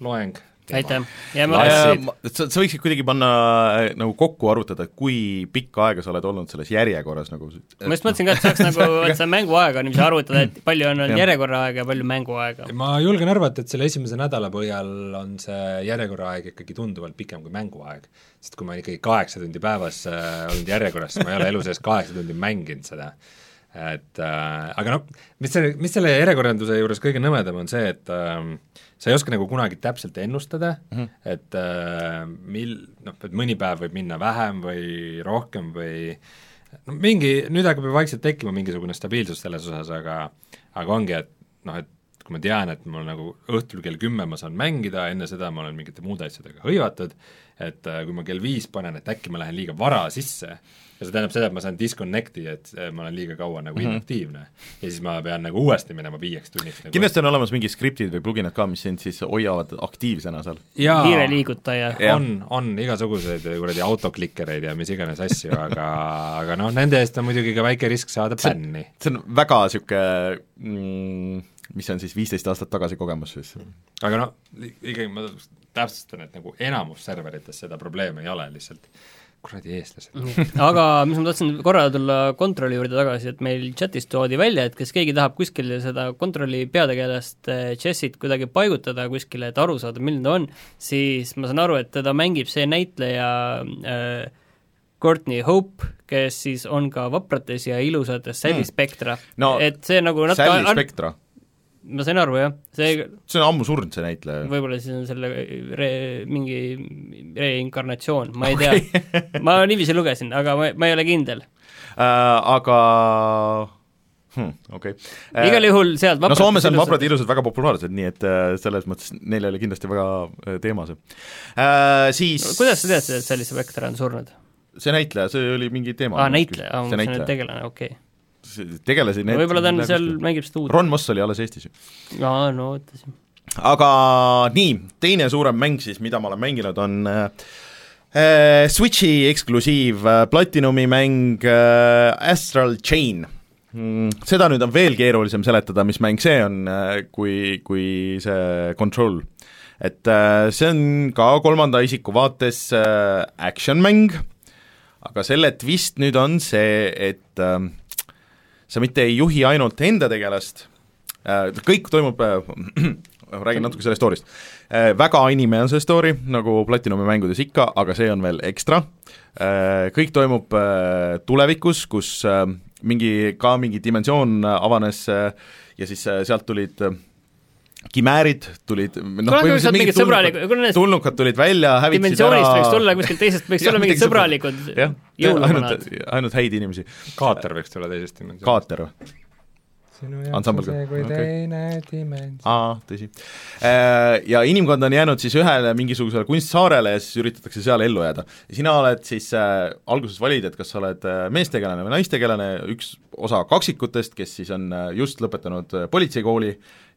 loeng, aitäh, ja ma sa, sa võiksid kuidagi panna äh, nagu kokku arvutada, et kui pikka aega sa oled olnud selles järjekorras nagu ma just mõtlesin ka, et saaks nagu, et see mänguaega niiviisi arvutada, et palju on olnud järjekorraaega ja palju mänguaega. ma julgen arvata, et selle esimese nädala põhjal on see järjekorraaeg ikkagi tunduvalt pikem kui mänguaeg. sest kui ma ikkagi kaheksa tundi päevas äh, olnud järjekorras, siis ma ei ole elu sees kaheksa tundi mänginud seda et äh, aga noh, mis selle, mis selle järjekorranduse juures kõige nõmedam on see, et äh, sa ei oska nagu kunagi täpselt ennustada mm, -hmm. et äh, mil-, noh, et mõni päev võib minna vähem või rohkem või no mingi, nüüd hakkab ju vaikselt tekkima mingisugune stabiilsus selles osas, aga aga ongi, et noh, et kui ma tean, et mul nagu õhtul kell kümme ma saan mängida, enne seda ma olen mingite muude asjadega hõivatud, et äh, kui ma kell viis panen, et äkki ma lähen liiga vara sisse, ja see tähendab seda, et ma saan disconnect'i, et äh, ma olen liiga kaua nagu mm -hmm. inaktiivne. ja siis ma pean nagu uuesti minema viieks tunniks nagu. kindlasti on olemas mingid skriptid või pluginad ka, mis sind siis hoiavad aktiivsena seal. kiire liigutaja. on, on igasuguseid kuradi autoklikkereid ja mis iganes asju, aga, aga noh, nende eest on muidugi ka väike risk saada bänni. see on väga niisugune mm, mis on siis viisteist aastat tagasi kogemus siis. aga noh, ikkagi ma täpsustan, et nagu enamus serverites seda probleemi ei ole lihtsalt kuradi eestlased. Aga mis ma tahtsin korra tulla kontrolli juurde tagasi, et meil chatis toodi välja, et kes keegi tahab kuskil seda kontrolli peategelast Jessit kuidagi paigutada kuskile, et aru saada, milline ta on, siis ma saan aru, et teda mängib see näitleja äh, Courtney Hope, kes siis on ka Vaprates ja ilusates Sally hmm. Spectra. No, et see nagu natuke Sally Spectra ma sain aru, jah, see see on ammu surnud, see näitleja. võib-olla siis on selle re-, mingi reinkarnatsioon, ma ei okay. tea ma niiviisi lugesin, aga ma, ma ei ole kindel uh,. Aga hmm, okei okay. uh,. igal juhul sealt no Soomes on vaprad ilusad väga populaarsed, nii et uh, selles mõttes neil oli kindlasti väga uh, teema see uh,. Siis no, kuidas sa tead, et Sally Spectre on surnud? see näitleja, see oli mingi teema. aa, näitleja, aa, ma mõtlesin, et tegelane, okei okay tegelasi need võib-olla ta on seal, mängib uut. Ron Moss oli alles Eestis ju. aa, no ootasin. aga nii, teine suurem mäng siis, mida ma olen mänginud, on äh, äh Switchi eksklusiiv äh, Platinumi mäng äh, Astral Chain mm,. Seda nüüd on veel keerulisem seletada, mis mäng see on äh,, kui, kui see Control. et äh, see on ka kolmanda isiku vaates action-mäng, aga selle twist nüüd on see, et sa mitte ei juhi ainult enda tegelast, äh, kõik toimub äh, räägin natuke sellest story'st. Äh, väga anime on see story, nagu Platinumi mängudes ikka, aga see on veel ekstra, kõik toimub tulevikus, kus mingi, ka mingi dimensioon avanes ja siis sealt tulid kimäärid tulid noh, sealt mingid need- tulnukad tulid välja, hävitasid dimensioonist võiks ära tulla kuskilt teisest, võiks olla mingid sõbralikud jõuluvanad ainult, häid inimesi. kaater võiks tulla teisest dimensioonist. kaater või? sinu Ansambel jaoks on ka. see kui Okei. teine dimensioon. aa, tõsi. Ja inimkond on jäänud siis ühele mingisugusele kunstsaarele ja siis üritatakse seal ellu jääda. ja sina oled siis äh, alguses valid, et kas sa oled äh, meestegelane või naistegelane, üks osa kaksikutest, kes siis on äh, just lõpetanud äh, politseikooli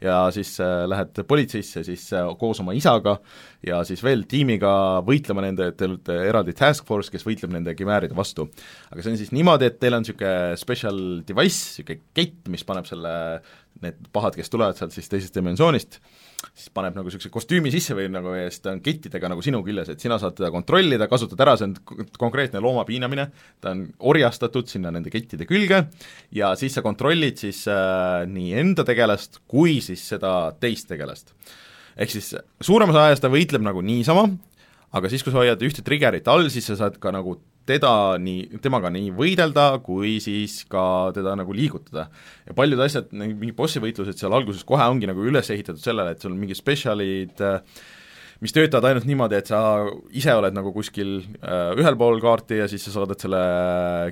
ja siis äh, lähed politseisse siis koos oma isaga ja siis veel tiimiga võitlema nende, te olete eraldi task force, kes võitleb nende kimääride vastu. aga see on siis niimoodi, et teil on niisugune special device, niisugune kett, mis paneb selle, need pahad, kes tulevad sealt siis teisest dimensioonist, siis paneb nagu niisuguse kostüümi sisse või nagu ja siis ta on kettidega nagu sinu küljes, et sina saad teda kontrollida, kasutad ära, see on konkreetne looma piinamine, ta on orjastatud sinna nende kettide külge ja siis sa kontrollid siis äh, nii enda tegelast kui siis seda teist tegelast. ehk siis suurem osa ajast ta võitleb nagu niisama, aga siis, kui sa hoiad ühte trigger'it all, siis sa saad ka nagu teda nii, temaga nii võidelda, kui siis ka teda nagu liigutada. ja paljud asjad, mingi bossi võitlused seal alguses kohe ongi nagu üles ehitatud sellele, et sul on mingid spetsialid äh, mis töötavad ainult niimoodi, et sa ise oled nagu kuskil äh, ühel pool kaarti ja siis sa saadad selle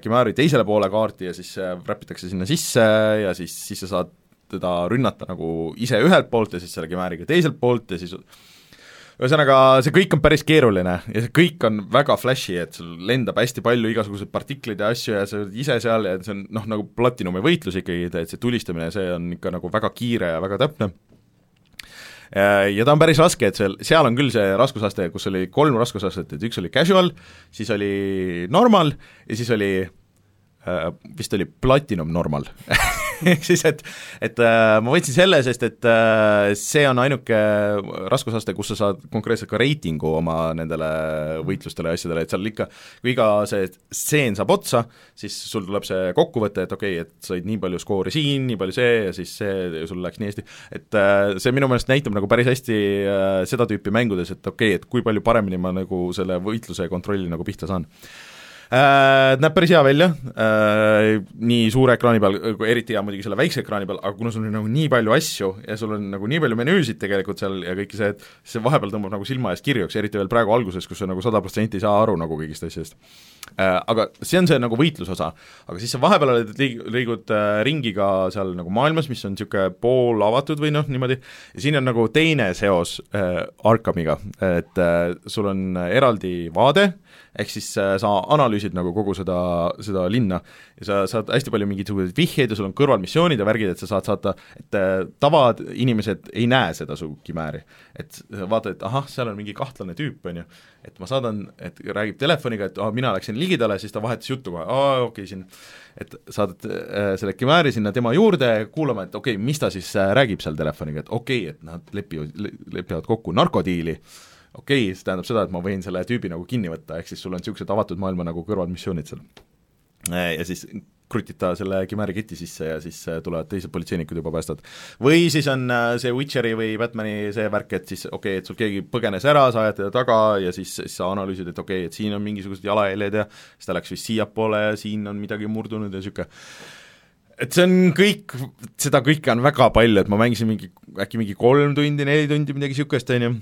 Kimari teisele poole kaarti ja siis see räpitakse sinna sisse ja siis, siis sa saad teda rünnata nagu ise ühelt poolt ja siis selle Kimariga teiselt poolt ja siis ühesõnaga, see kõik on päris keeruline ja see kõik on väga flash'i, et sul lendab hästi palju igasuguseid partikleid ja asju ja sa oled ise seal ja see on noh, nagu Platinumi võitlus ikkagi, et see tulistamine, see on ikka nagu väga kiire ja väga täpne. Ja ta on päris raske, et seal, seal on küll see raskusaste, kus oli kolm raskusastet, et üks oli casual, siis oli normal ja siis oli äh, vist oli platinum normal ehk siis, et, et äh, ma võtsin selle, sest et äh, see on ainuke raskusaste, kus sa saad konkreetselt ka reitingu oma nendele võitlustele ja asjadele, et seal ikka, kui iga see stseen saab otsa, siis sul tuleb see kokkuvõte, et okei okay,, et said nii palju skoori siin, nii palju see ja siis see, sul läks nii hästi, et äh, see minu meelest näitab nagu päris hästi äh, seda tüüpi mängudes, et okei okay,, et kui palju paremini ma nagu selle võitluse kontrolli nagu pihta saan näeb päris hea välja. Äh,, nii suure ekraani peal, eriti hea muidugi selle väikse ekraani peal, aga kuna sul on nagu nii palju asju ja sul on nagu nii palju menüüsid tegelikult seal ja kõike see, et see vahepeal tõmbab nagu silma eest kirjuks, eriti veel praegu alguses, kus sa nagu sada protsenti ei saa aru nagu kõigist asjadest. Äh,. Aga see on see nagu võitlusosa, aga siis sa vahepeal oled, liig-, liigud äh, ringi ka seal nagu maailmas, mis on niisugune poolavatud või noh, niimoodi, ja siin on nagu teine seos äh, Arkamiga, et äh, sul on eraldi vaade, ehk siis äh, sa analüüsid nagu kogu seda, seda linna ja sa saad hästi palju mingisuguseid vihjeid ja sul on kõrval missioonid ja värgid, et sa saad saata, et äh, tavainimesed ei näe seda su kimääri. et vaata, et ahah, seal on mingi kahtlane tüüp, on ju, et ma saadan, et räägib telefoniga, et aa, mina läksin ligidale, siis ta vahetas juttu kohe, aa, okei okay,, siin. Et saadad äh, selle kimääri sinna tema juurde kuulama, et okei okay,, mis ta siis äh, räägib seal telefoniga, et okei okay,, et nad lepivad, lepivad kokku narkodiili, okei okay,, see tähendab seda, et ma võin selle tüübi nagu kinni võtta, ehk siis sul on niisugused avatud maailma nagu kõrvalmissioonid seal. ja siis krutid ta selle Kimari keti sisse ja siis äh, tulevad teised politseinikud juba päästavad. või siis on äh, see Witcheri või Batmani see värk, et siis okei okay,, et sul keegi põgenes ära, sa ajad teda taga ja siis, siis sa analüüsid, et okei okay,, et siin on mingisugused jalajäljed ja siis ta läks vist siiapoole ja siin on midagi murdunud ja niisugune et see on kõik, seda kõike on väga palju, et ma mängisin mingi, äkki mingi kolm tundi, neli tundi, midagi niisugust, on ju,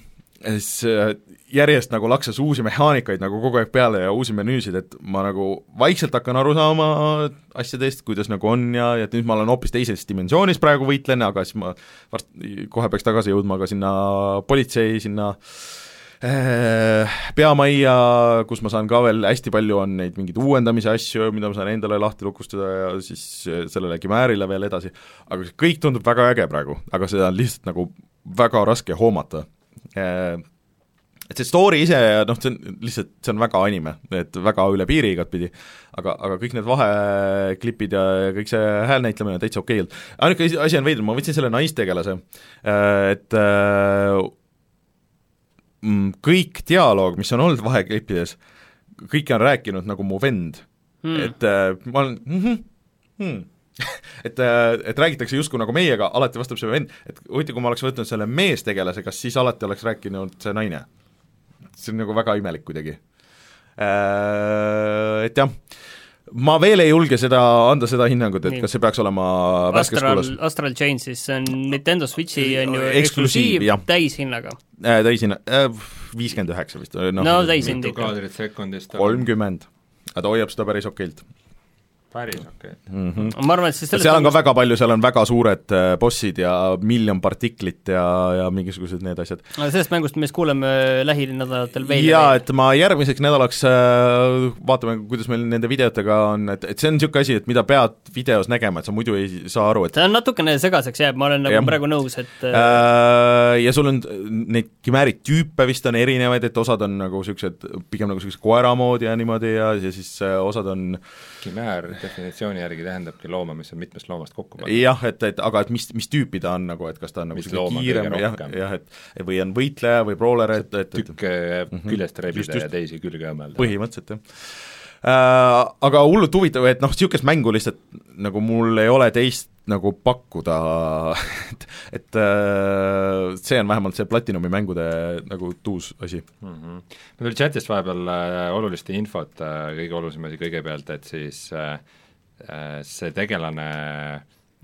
ja siis äh, järjest nagu laksas uusi mehaanikaid nagu kogu aeg peale ja uusi menüüsid, et ma nagu vaikselt hakkan aru saama asjadest, kuidas nagu on ja, ja et nüüd ma olen hoopis teises dimensioonis praegu võitlen, aga siis ma varsti, kohe peaks tagasi jõudma ka sinna politsei, sinna äh, peamajja, kus ma saan ka veel, hästi palju on neid mingeid uuendamise asju, mida ma saan endale lahti lukustada ja siis sellele Kimäärile veel edasi, aga kõik tundub väga äge praegu, aga seda on lihtsalt nagu väga raske hoomata et see story ise, noh, see on lihtsalt, see on väga anime, et väga üle piiri igatpidi, aga, aga kõik need vaheklipid ja kõik see häälnäitlemine on täitsa okei olnud. ainuke asi on veider, ma võtsin selle naistegelase, et mm, kõik dialoog, mis on olnud vaheklippides, kõike on rääkinud nagu mu vend hmm., et ma olen mm-hmm, hmm. et, et räägitakse justkui nagu meiega, alati vastab see vend, et huvitav, kui ma oleks võtnud selle meestegelase, kas siis alati oleks rääkinud see naine? see on nagu väga imelik kuidagi. Et jah, ma veel ei julge seda, anda seda hinnangut, et Nii. kas see peaks olema värskes Astral kuulas, Astral Chain siis, see on Nintendo Switchi on ju Eksklusiiv, eksklusiiv täishinnaga. äh, täishinna äh,, viiskümmend üheksa vist, noh no täishind mitu ikka. kolmkümmend, aga ta hoiab seda päris okeilt päris okei okay.. mm. -hmm. ma arvan, et siis seal on ka väga palju, seal on väga suured äh, bossid ja miljon partiklit ja, ja mingisugused need asjad. aga sellest mängust me siis kuuleme lähinädalatel veel jaa, et ma järgmiseks nädalaks äh, vaatame, kuidas meil nende videotega on, et, et see on niisugune asi, et mida pead videos nägema, et sa muidu ei saa aru, et see on natukene segaseks jääb, ma olen nagu Jah. praegu nõus, et äh, Äh, ja sul on neid kimäärid tüüpe vist on erinevaid, et osad on nagu niisugused pigem nagu niisugused koera moodi ja niimoodi ja, ja siis äh, osad on Kimäär definitsiooni järgi tähendabki looma, mis on mitmest loomast kokku pandud. jah, et, et aga et mis, mis tüüpi ta on nagu, et kas ta on nagu looma kiirem jah, jah, et või on võitleja või brawler, et, et, et tükke küljest rebida Just, just. ja teisi külge õmmelda. põhimõtteliselt jah äh,. Aga hullult huvitav, et noh, niisugust mängu lihtsalt nagu mul ei ole teist nagu pakkuda, et, et äh, see on vähemalt see Platinumi mängude nagu tuus asi. mm. -hmm. mul tuli chatist vahepeal äh, olulist infot äh,, kõige olulisem asi kõigepealt, et siis äh, äh, see tegelane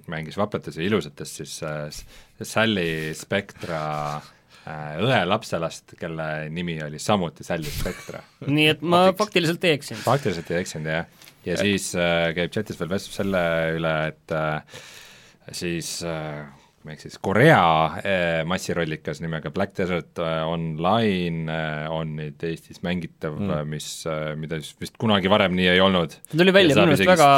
mängis vaprates ja ilusates siis äh, Sally Spectra äh, õe lapselast, kelle nimi oli samuti Sally Spectra. nii et ma faktiliselt ei eksinud. faktiliselt ei eksinud jah, ja siis äh, käib chatis veel vestlus selle üle, et äh, siis äh, ma ei eksi, siis Korea äh, massirollikas nimega Black Desert äh, Online äh, on nüüd Eestis mängitav mm., mis äh,, mida siis vist kunagi varem nii ei olnud. ta tuli välja minu arust väga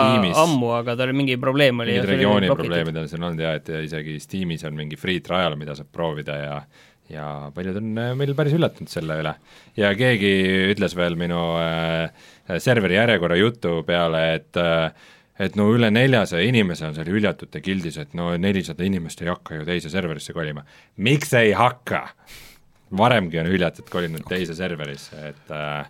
ammu, aga tal mingi probleem oli. mingid regiooni probleemid on siin olnud ja et isegi Steamis on mingi free trial, mida saab proovida ja ja paljud on äh, meil päris üllatunud selle üle. ja keegi ütles veel minu äh, serveri järjekorra jutu peale, et äh, et no üle neljasaja inimese on seal hüljatute gildis, et no nelisada inimest ei hakka ju teise serverisse kolima. miks ei hakka? varemgi on hüljatud kolinud teise serverisse, et äh,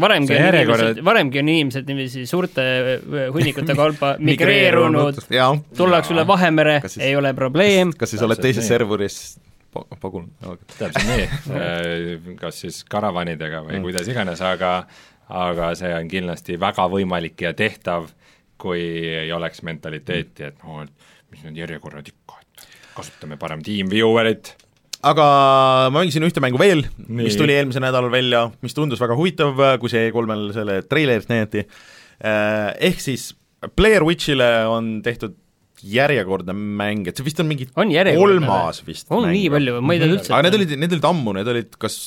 varemgi on järjekorra- inimesed, varemgi on inimesed niiviisi suurte äh, hunnikute kaupa migreerunud, tullakse üle Vahemere ei ole probleem, kas siis oled teises nii. serveris pagun täpselt nii, kas siis karavanidega või mm. kuidas iganes, aga aga see on kindlasti väga võimalik ja tehtav, kui ei oleks mentaliteeti, et noh, et mis need järjekorrad ikka, et kasutame parem TeamViewerit, aga ma mängisin ühte mängu veel, mis tuli eelmisel nädalal välja, mis tundus väga huvitav, kui see E3-l selle treilerit näidati, ehk siis Blair Witchile on tehtud järjekordne mäng, et see vist on mingi on kolmas vist on mäng nii palju, ma ei tea üldse. aga need olid, need olid ammu, need olid kas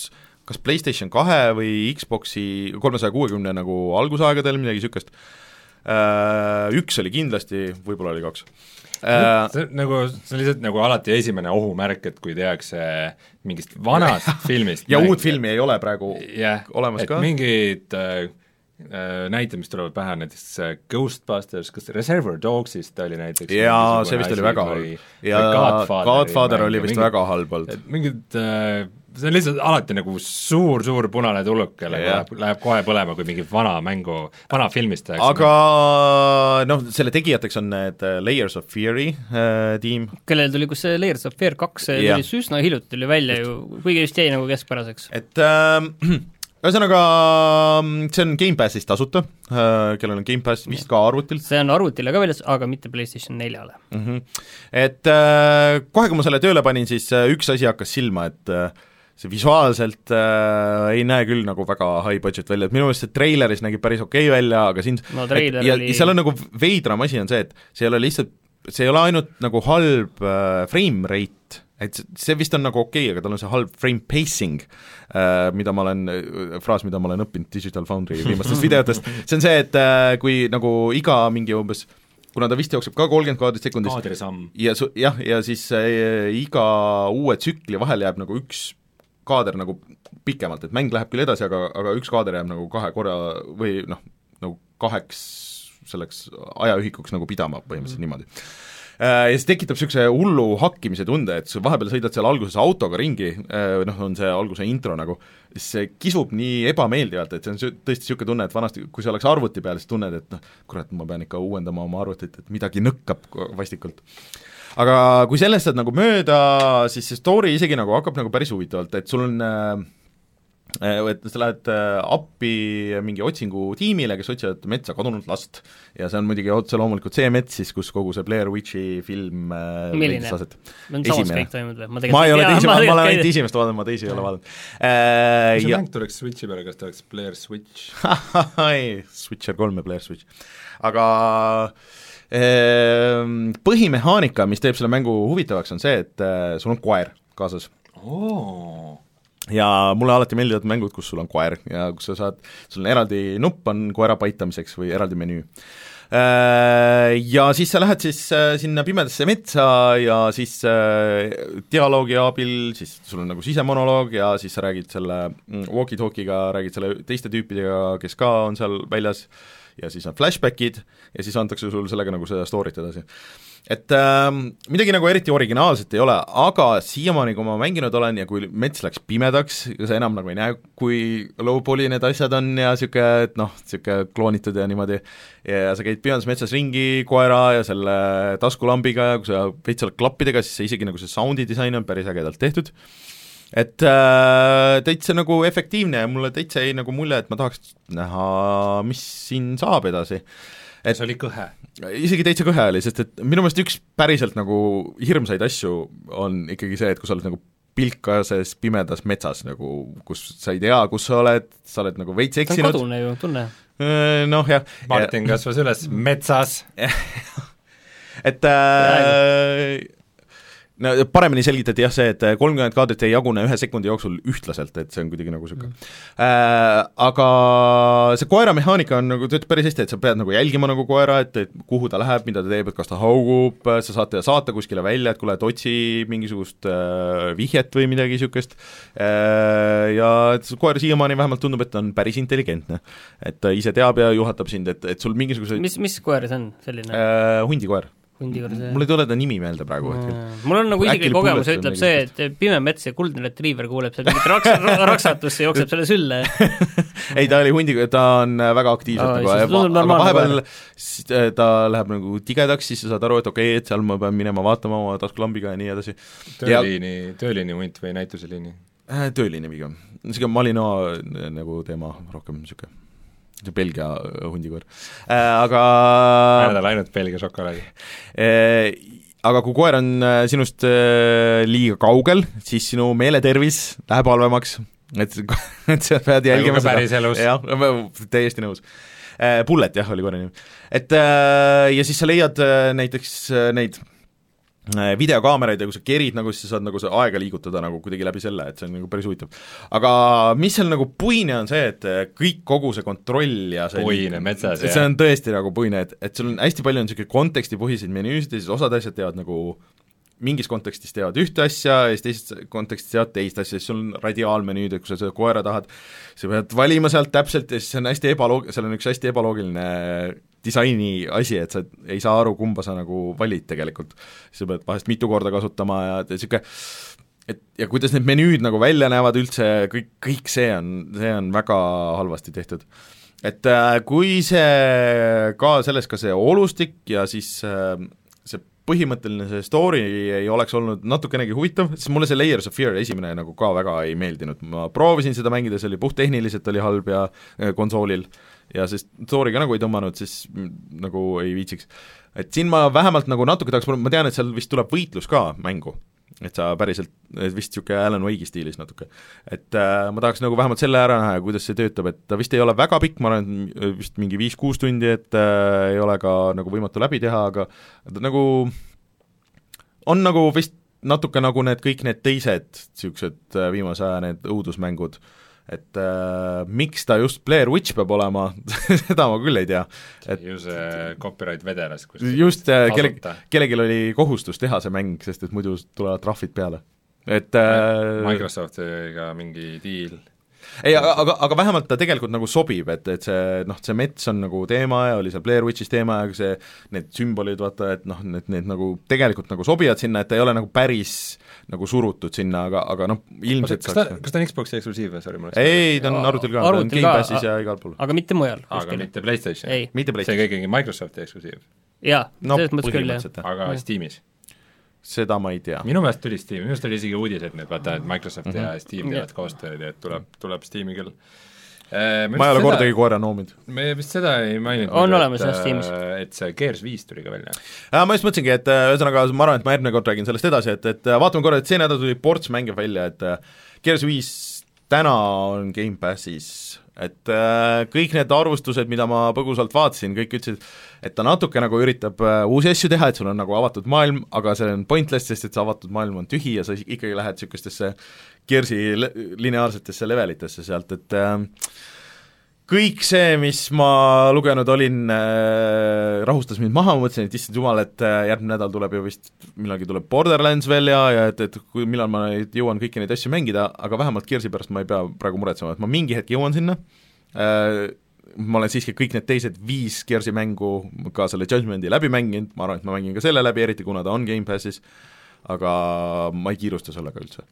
kas PlayStation kahe või Xboxi kolmesaja kuuekümne nagu algusaegadel, midagi niisugust. Üks oli kindlasti, võib-olla oli kaks. see on nagu, see on lihtsalt nagu alati esimene ohumärk, et kui tehakse mingist vanast filmist ja mäng, uut filmi ei ole praegu jah, olemas et ka. mingid äh, äh, näited, mis tulevad pähe, näiteks äh, Ghostbusters, kas Reservoir Dogsist oli näiteks jaa, see vist oli väga halb. ja Godfather mäng oli vist mingid- väga halb olnud. et mingid äh, see on lihtsalt alati nagu suur-suur punane tuluk, kellega Jah. läheb, läheb kohe põlema, kui mingi vana mängu, vana filmist tehakse aga noh, selle tegijateks on need äh, Layers of Fear'i äh, tiim, kellel tuli, kus see Layers of Fear kaks, see Jah. tuli üsna hiljuti tuli välja ju, kuigi vist jäi nagu keskpäraseks. et äh, ühesõnaga see on Gamepassis tasuta äh,, kellel on Gamepass vist ka arvutil see on arvutile ka väljas, aga mitte PlayStation neljale. mm. -hmm. et äh, kohe, kui ma selle tööle panin, siis äh, üks asi hakkas silma, et äh, see visuaalselt äh, ei näe küll nagu väga high budget välja, et minu meelest see treileris nägi päris okei okay välja, aga siin No et, ja, oli- ja seal on nagu veidram asi on see, et see ei ole lihtsalt, see ei ole ainult nagu halb äh, frame rate, et see- vist on nagu okei okay,, aga tal on see halb frame pacing äh,, mida ma olen, fraas, mida ma olen õppinud Digital Foundry viimastest videotest, see on see, et äh, kui nagu iga mingi umbes kuna ta vist jookseb ka kolmkümmend kaadrit sekundis kaadrisamm. ja su-, jah, ja siis äh, iga uue tsükli vahel jääb nagu üks kaader nagu pikemalt, et mäng läheb küll edasi, aga, aga üks kaader jääb nagu kahe korra või noh, nagu kaheks selleks ajaühikuks nagu pidama põhimõtteliselt niimoodi. Ja see tekitab niisuguse hullu hakkimise tunde, et sa vahepeal sõidad seal alguses autoga ringi, noh, on see alguse intro nagu, siis see kisub nii ebameeldivalt, et see on tõesti niisugune tunne, et vanasti, kui sa oleks arvuti peal, siis tunned, et noh, kurat, ma pean ikka uuendama oma arvutit, et midagi nõkkab vastikult. Aga kui sellest saad nagu mööda, siis see story isegi nagu hakkab nagu päris huvitavalt, et sul on äh, Äh, et sa lähed äh, appi mingi otsingutiimile, kes otsivad metsa kadunud last. ja see on muidugi otse loomulikult see mets siis, kus kogu see Blair Witchi film äh, milline? on samas kõik toimunud või? ma, ma ei ole teisi, ma, ma olen ainult esimest vaadanud, ma teisi ei ole vaadanud äh,. kui see ja... mäng tuleks Switchi peale, kas ta oleks Blair Switch ei, Switcher kolm ja Blair Switch. aga äh, põhimehaanika, mis teeb selle mängu huvitavaks, on see, et äh, sul on koer kaasas oh ja mulle alati meeldivad mängud, kus sul on koer ja kus sa saad, sul on eraldi nupp on koera paitamiseks või eraldi menüü. Äh, ja siis sa lähed siis äh, sinna pimedasse metsa ja siis äh, dialoogi abil, siis sul on nagu sisemonoloog ja siis sa räägid selle mm, walkie-talkie'ga, räägid selle teiste tüüpidega, kes ka on seal väljas, ja siis on flashbackid ja siis antakse sul sellega nagu seda story't edasi et äh, midagi nagu eriti originaalset ei ole, aga siiamaani, kui ma mänginud olen ja kui mets läks pimedaks, sa enam nagu ei näe, kui low-poly need asjad on ja niisugune, et noh, niisugune kloonitud ja niimoodi, ja sa käid pimedas metsas ringi koera ja selle taskulambiga ja kui sa veits oled klappidega, siis see isegi nagu see sound'i disain on päris ägedalt tehtud, et äh, täitsa nagu efektiivne ja mulle täitsa jäi nagu mulje, et ma tahaks näha, mis siin saab edasi et see oli kõhe? isegi täitsa kõhe oli, sest et minu meelest üks päriselt nagu hirmsaid asju on ikkagi see, et kui sa oled nagu pilkases pimedas metsas nagu, kus sa ei tea, kus sa oled, sa oled nagu veits eksinud. ta on kadune ju, tunne. Äh, noh, jah. Martin kasvas üles metsas et äh, no paremini selgitati jah, see, et kolmkümmend kaadrit ei jagune ühe sekundi jooksul ühtlaselt, et see on kuidagi nagu niisugune mm. äh, aga see koera mehaanika on nagu, töötab päris hästi, et sa pead nagu jälgima nagu koera, et, et kuhu ta läheb, mida ta teeb, et kas ta haugub, sa saad teda saata kuskile välja, et kuule, et otsi mingisugust äh, vihjet või midagi niisugust äh, ja koer siiamaani vähemalt tundub, et ta on päris intelligentne. et ta ise teab ja juhatab sind, et, et sul mingisuguseid mis, mis koer see on, selline äh,? hundikoer hundi juures mul ei tule ta nimi meelde praegu hetkel. mul on nagu isiklik kogemus, ütleb see, et pime mets ja kuldne retriiver kuuleb seal mingit raks-, raksatust ja jookseb selle sülle ei, ta oli hundi, ta on väga aktiivselt nagu, aga vahepeal äh, ta läheb nagu tigedaks, siis sa saad aru, et okei okay,, et seal ma pean minema vaatama oma taskulambiga ja nii edasi. tööliini, tööliini hunt või näituseliini? Äh, tööliini pigem, niisugune Malinois äh, nagu teema rohkem niisugune Belgia hundikoer äh,, aga näen ainult Belgia šokolaadi äh,. Aga kui koer on äh, sinust äh, liiga kaugel, siis sinu meeletervis läheb halvemaks, et, et sa pead jälgima seda, jah, täiesti nõus äh,. Bullet jah, oli koera nimi. et äh, ja siis sa leiad äh, näiteks äh, neid Äh, videokaameraid ja kui sa kerid nagu, siis sa saad nagu see aega liigutada nagu kuidagi läbi selle, et see on nagu päris huvitav. aga mis seal nagu puine on see, et äh, kõik, kogu see kontroll ja see puine metsas, jah. see on tõesti nagu puine, et, et sul on hästi palju on niisugune kontekstipõhiseid menüüsid ja siis osad asjad teevad nagu mingis kontekstis teevad ühte asja ja siis teises kontekstis teevad teist asja, siis sul on radiaalmenüüd, et kui sa seda koera tahad, sa pead valima sealt täpselt ja siis see on hästi ebaloog-, seal on üks hästi ebaloogiline disaini asi, et sa ei saa aru, kumba sa nagu valid tegelikult. sa pead vahest mitu korda kasutama ja niisugune et ja kuidas need menüüd nagu välja näevad üldse, kõik, kõik see on, see on väga halvasti tehtud. et äh, kui see ka selles, ka see olustik ja siis äh, see põhimõtteline see story ei oleks olnud natukenegi huvitav, siis mulle see Layers of Fear esimene nagu ka väga ei meeldinud, ma proovisin seda mängida, see oli puhttehniliselt oli halb ja äh, konsoolil äh, ja see story ka nagu ei tõmmanud, siis nagu ei viitsiks. et siin ma vähemalt nagu natuke tahaks, ma tean, et seal vist tuleb võitlus ka mängu, et sa päriselt, vist niisugune Alan Wake'i stiilis natuke. et äh, ma tahaks nagu vähemalt selle ära näha ja kuidas see töötab, et ta vist ei ole väga pikk, ma arvan, et vist mingi viis-kuus tundi, et äh, ei ole ka nagu võimatu läbi teha, aga ta nagu on nagu vist natuke nagu need kõik need teised niisugused äh, viimase aja need õudusmängud äh,, et äh, miks ta just Blair Witch peab olema seda ma küll ei tea. et ju see copyright vedeles just äh,, kelle, kellelgi oli kohustus teha see mäng, sest et muidu tulevad trahvid peale. et äh, Microsoftiga mingi diil ei, aga, aga, aga vähemalt ta tegelikult nagu sobib, et, et see noh, see mets on nagu teema ja oli seal Blair Witchis teema ja see, need sümbolid, vaata, et noh, need, need nagu tegelikult nagu sobivad sinna, et ta ei ole nagu päris nagu surutud sinna, aga, aga noh, ilmselt kas ta, kas ta on Xbox'i eksklusiiv või, sorry, mul läks ei, ta on arvutil ka, ta on Gamepassis ja igal pool. aga mitte mujal. aga mitte PlayStation? see on ikkagi Microsofti eksklusiiv? jaa no,, selles mõttes küll, jah. aga Steamis? Seda ma ei tea. minu meelest tuli Steam, minu meelest oli isegi uudis, et nüüd vaata, et Microsoft mm -hmm. ja Steam teevad koostööd ja et tuleb, tuleb Steam'i küll äh, ma ei ole kordagi koera noominud. me vist seda ei maininud. on olemas jah, Steamis. et see Gears viis tuli ka välja. ma just mõtlesingi, et ühesõnaga ma arvan, et ma järgmine kord räägin sellest edasi, et, et vaatame korra, et see nädal tuli ports mänge välja, et Gears viis täna on Gamepassis, et äh, kõik need arvustused, mida ma põgusalt vaatasin, kõik ütlesid, et ta natuke nagu üritab äh, uusi asju teha, et sul on nagu avatud maailm, aga see on pointless, sest et see avatud maailm on tühi ja sa ikkagi lähed niisugustesse Gearsi lineaarsetesse levelitesse sealt, et äh, kõik see, mis ma lugenud olin äh,, rahustas mind maha, ma mõtlesin, et issand jumal, et äh, järgmine nädal tuleb ju vist, millalgi tuleb Borderlands välja ja et, et kui, millal ma neid jõuan kõiki neid asju mängida, aga vähemalt Gearsi pärast ma ei pea praegu muretsema, et ma mingi hetk jõuan sinna äh,, ma olen siiski kõik need teised viis Gearsi mängu, ka selle Judgmenti läbi mänginud, ma arvan, et ma mängin ka selle läbi, eriti kuna ta on Gamepassis, aga ma ei kiirusta sellega üldse.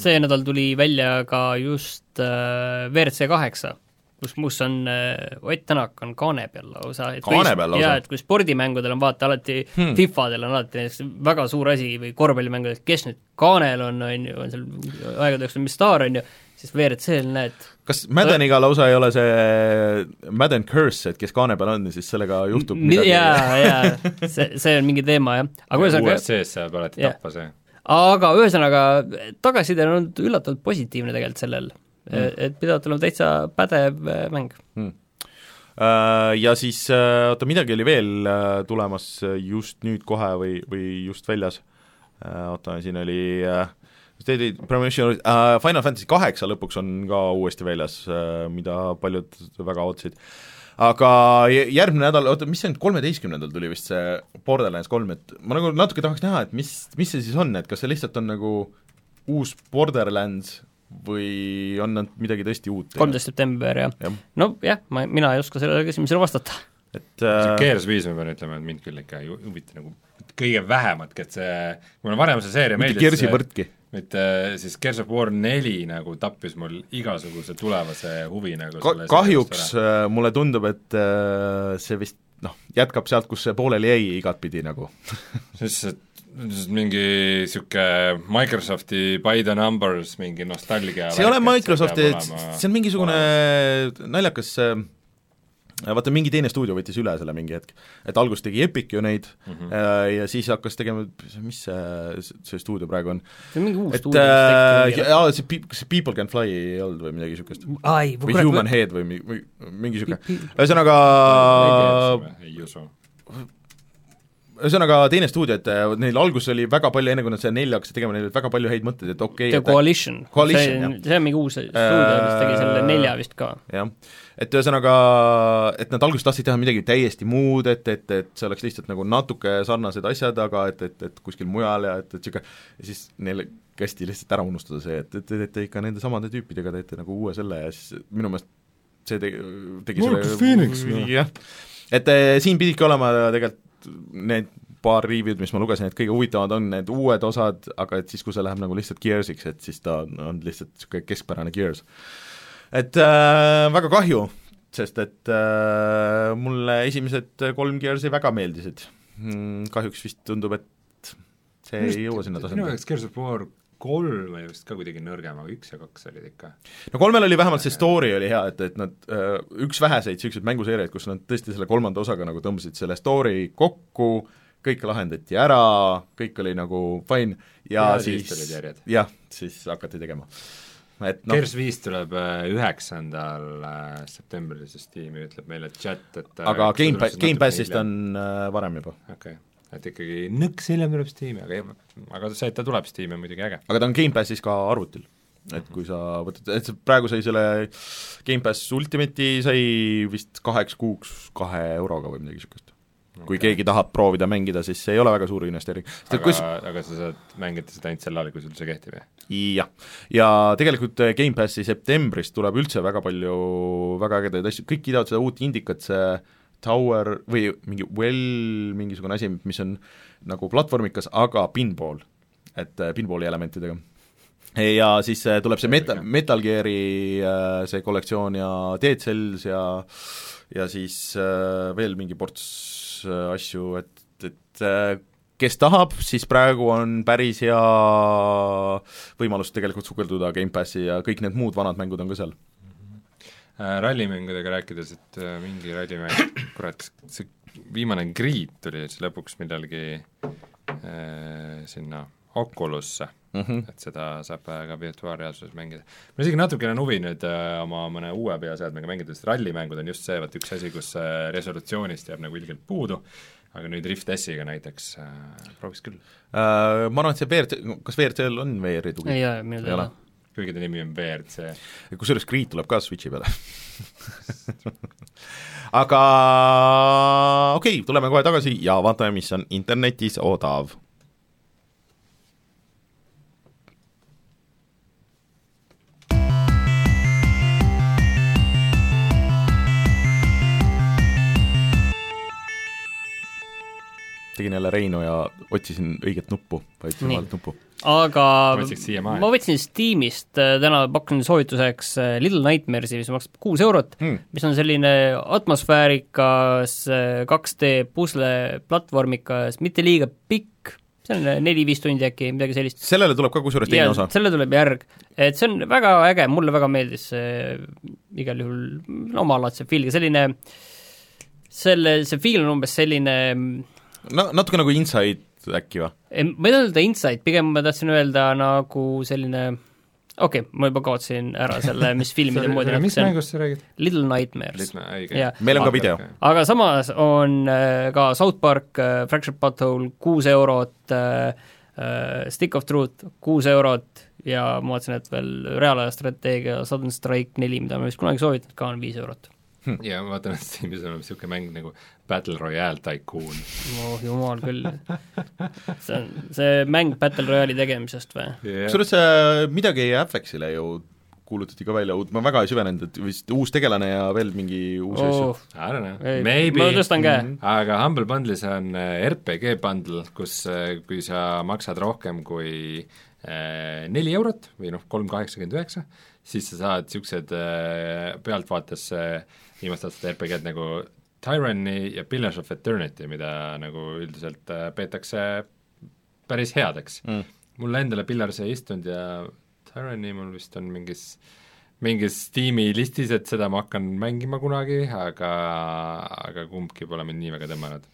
see nädal tuli välja ka just äh, WRC kaheksa kus, kus on äh, Ott Tänak on kaane peal lausa. kaane peal lausa? jaa, et kui spordimängudel on vaata alati hmm., Fifadel on alati näiteks väga suur asi või korvpallimängudel, kes nüüd kaanel on, on ju, on seal aegade jooksul mis staar, on ju, siis WRC-l näed kas Maddeniga lausa ei ole see Madden curse, et kes kaane peal on, siis sellega juhtub midagi? jaa, jaa, see, see on mingi teema, jah. aga ühesõnaga USC-s saab alati tappa see. aga ühesõnaga, tagasiside on olnud üllatavalt positiivne tegelikult sellel mm., et pidavat olema täitsa pädev äh, mäng mm.. Ja siis, äh, oota, midagi oli veel tulemas just nüüd kohe või, või just väljas, oota, siin oli Steady Promotion uh,, Final Fantasy kaheksa lõpuks on ka uuesti väljas mida paljud väga ootasid. aga järgmine nädal, oota, mis see nüüd, kolmeteistkümnendal tuli vist see Borderlands kolm, et ma nagu natuke tahaks näha, et mis, mis see siis on, et kas see lihtsalt on nagu uus Borderlands või on nad midagi tõesti uut? kolmteist september, jah ja.. nojah, ma, mina ei oska sellele küsimusele vastata. et äh... Gears viis ma pean ütlema, et mind küll ikka ei huvita nagu kõige vähematki, et see, mulle varem see seeria meeldis Gearsi võrdki? mitte siis Gears of War neli nagu tappis mul igasuguse tulevase huvi nagu Ka kahjuks äh, mulle tundub, et äh, see vist noh, jätkab sealt, kus see pooleli jäi igatpidi nagu sest mingi niisugune Microsofti by the numbers mingi nostalgia see ei ole Microsofti, see on mingisugune naljakas äh, vaata, mingi teine stuudio võttis üle selle mingi hetk. et alguses tegi Epic ju neid mm -hmm. ja siis hakkas tegema, mis see, see stuudio praegu on? see on mingi uus et, stuudio, äh, jaa, see Pe-, kas see People Can Fly ei olnud või midagi niisugust? või Human või... Head või mi-, või mingi niisugune, ühesõnaga ei usu ühesõnaga teine stuudio, et äh, neil alguses oli väga palju, enne kui nad selle nelja hakkasid tegema, neil olid väga palju häid mõtteid, et okei okay, The Coalition, see on, see on mingi uus stuudio, mis tegi selle nelja vist ka. jah, et ühesõnaga, et nad alguses tahtsid teha midagi täiesti muud, et, et, et see oleks lihtsalt nagu natuke sarnased asjad, aga et, et, et kuskil mujal ja et, et niisugune, ja siis neile kästi lihtsalt ära unustada see, et, et te teete ikka nende samade tüüpidega, teete nagu uue selle ja siis minu meelest see tegi, tegi Marcus selle Phoenix, jah, et eh, siin pididki olema tegelikult need paar review'd, mis ma lugesin, et kõige huvitavamad on need uued osad, aga et siis, kui see läheb nagu lihtsalt Gearsiks, et siis ta on, lihtsalt niisugune keskpärane Gears. et äh, väga kahju, sest et äh, mulle esimesed kolm Gearsi väga meeldisid mm,. kahjuks vist tundub, et see Just, ei jõua sinna tasemele. minu jaoks Gears of War kolm oli vist ka kuidagi nõrgem, aga üks ja kaks olid ikka. no kolmel oli vähemalt see story oli hea, et, et nad, äh, üks väheseid niisuguseid mänguseeriaid, kus nad tõesti selle kolmanda osaga nagu tõmbasid selle story kokku, kõik lahendati ära, kõik oli nagu fine ja, ja siis jah, siis hakati tegema. et noh Gears viis tuleb äh, üheksandal äh, septembril, siis tiimi ütleb meile chat, et aga Game Pass, Game Passist on varem juba. okei okay et ikkagi nõks hiljem tuleb Steam'i, aga, aga see, et ta tuleb Steam'i on muidugi äge. aga ta on Gamepassis ka arvutil. et kui sa võtad, et praegu sai selle Gamepass Ultimate'i sai vist kaheks kuuks kahe euroga või midagi niisugust okay.. kui keegi tahab proovida mängida, siis see ei ole väga suur investeering. aga kus..., aga sa saad mängida seda ainult sel ajal, kui sul see kehtib, jah? jah, ja tegelikult Gamepassi septembris tuleb üldse väga palju väga ägedaid asju, kõik kiidavad seda uut Indicat, see tower või mingi well mingisugune asi, mis on nagu platvormikas, aga pinball, et äh, pinballi elementidega. ja siis äh, tuleb see Metal, Metal Gear'i äh, see kollektsioon ja Dead Cells ja ja siis veel mingi ports asju, et, et kes tahab, siis praegu on päris hea võimalus tegelikult sukelduda Gamepassi ja kõik need muud vanad mängud on ka seal. Rallimängudega rääkides, et mingi rallimäng, kurat, see viimane Grid tuli siis lõpuks millalgi äh, sinna Oculusse mm, -hmm. et seda saab ka virtuaalreaalsuses mängida. mul isegi natukene on huvi nüüd äh, oma mõne uue peaseadmega mängida, sest rallimängud on just see, vot üks asi, kus äh, resolutsioonist jääb nagu ilgelt puudu, aga nüüd Rift S-iga näiteks äh, prooviks küll äh,. Ma arvan, et see WRC, kas WRC-l on VR-i tugi? ei ole, minul ei ole. Kuigi ta nimi on WRC. kusjuures Grid tuleb ka Switchi peale aga okei okay,, tuleme kohe tagasi ja vaatame, mis on internetis odav tegin jälle Reinu ja otsisin õiget nuppu, vajutasin valet nuppu. Aga ma võtsin Steamist äh, täna, pakun soovituseks äh, Little Nightmares'i, mis maksab kuus eurot hmm., mis on selline atmosfäärikas 2D äh, pusle platvormikas, mitte liiga pikk, see on neli-viis tundi äkki, midagi sellist. sellele tuleb ka kusjuures teine osa? sellele tuleb järg, et see on väga äge, mulle väga meeldis see igal juhul omalaadse feel'iga, selline selle, see feel on umbes selline no natuke nagu Inside äkki või? ma ei tahtnud öelda Inside, pigem ma tahtsin öelda nagu selline okei okay,, ma juba kaotasin ära selle, mis filmide moodi mis mängust sa räägid? Little Nightmares. meil on ka video. aga samas on äh, ka South Park äh,, Fractured Butthole kuus eurot äh,, Stick of Truth kuus eurot ja ma vaatasin, et veel reaalaja strateegia Sudden Strike neli, mida ma vist kunagi soovitanud, ka on viis eurot hm.. ja ma vaatan, et Steamis on niisugune mäng nagu Battle Royale Tycoon. oh jumal küll. see on, see mäng Battle Royale'i tegemisest või yeah.? kusjuures äh, midagi FX-ile ju kuulutati ka välja, ma väga ei süvenenud, et vist uus tegelane ja veel mingi uusi oh. asju. I don't know, maybe. ma tõstan käe mm. -hmm. aga Humble Bundle'is on äh, RPG bundle, kus, äh, kui sa maksad rohkem kui neli eurot või noh, kolm kaheksakümmend üheksa, siis sa saad niisugused pealtvaates viimaste aastate RPG-d nagu Tyranny ja Pillars of Eternity, mida nagu üldiselt äh, peetakse päris headeks mm.. mulle endale Pillars ei istunud ja Tyranny mul vist on mingis, mingis tiimi listis, et seda ma hakkan mängima kunagi, aga, aga kumbki pole mind nii väga tõmmanud.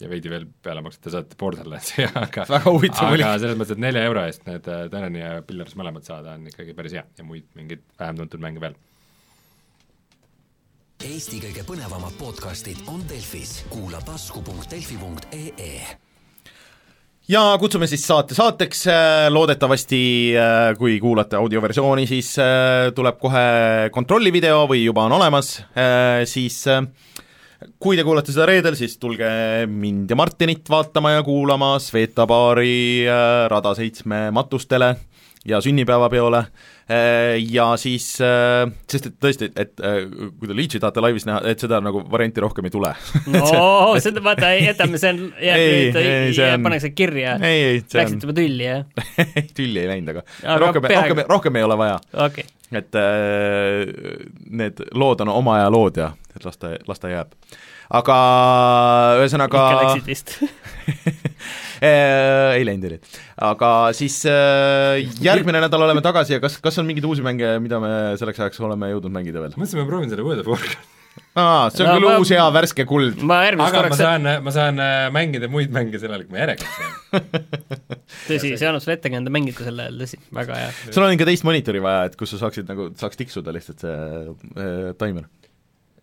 ja veidi veel peale maksate, saate Borderlandsi, aga väga huvitav oli. selles mõttes, et nelja euro eest need äh, Tyranny ja Pillars mõlemad saada on ikkagi päris hea ja muid mingeid vähem tuntud mänge veel Eesti kõige põnevamad podcastid on Delfis, kuula tasku.delfi.ee ja kutsume siis saate saateks, äh, loodetavasti äh, kui kuulate audioversiooni, siis äh, tuleb kohe kontrollivideo või juba on olemas, siis kui te kuulate seda reedel, siis tulge mind ja Martinit vaatama ja kuulama Sveta baari Rada seitsme matustele ja sünnipäevapeole. Äh, ja siis, äh, sest et tõesti, et äh, kui te Leechi tahate laivis näha, et seda nagu varianti rohkem ei tule. No seda vaata, jätame, see on, jääb nüüd, pannakse kirja. Läksite juba tülli, jah? Tülli ei läinud, aga, aga rohkem, rohkem, rohkem ei ole vaja. Okay.. et need lood on oma aja lood ja et las ta, las ta jääb. Aga ühesõnaga ikka läksid vist Äh, ei läinud, ei läinud. aga siis äh, järgmine nädal oleme tagasi ja kas, kas on mingeid uusi mänge, mida me selleks ajaks oleme jõudnud mängida veel? mõtlesin, ma proovin selle World of Warcraft aa, see on no, küll ma, uus hea värske kuld. ma järgmiseks korraks ma saan, ma saan äh, mängida muid mänge sel ajal, kui ma järjekord saan tõsi, see annab sulle ettekande, mängid ka sel ajal, tõsi, väga hea. sul on ikka teist monitori vaja, et kus sa saaksid nagu, saaks tiksuda lihtsalt see äh, taimer?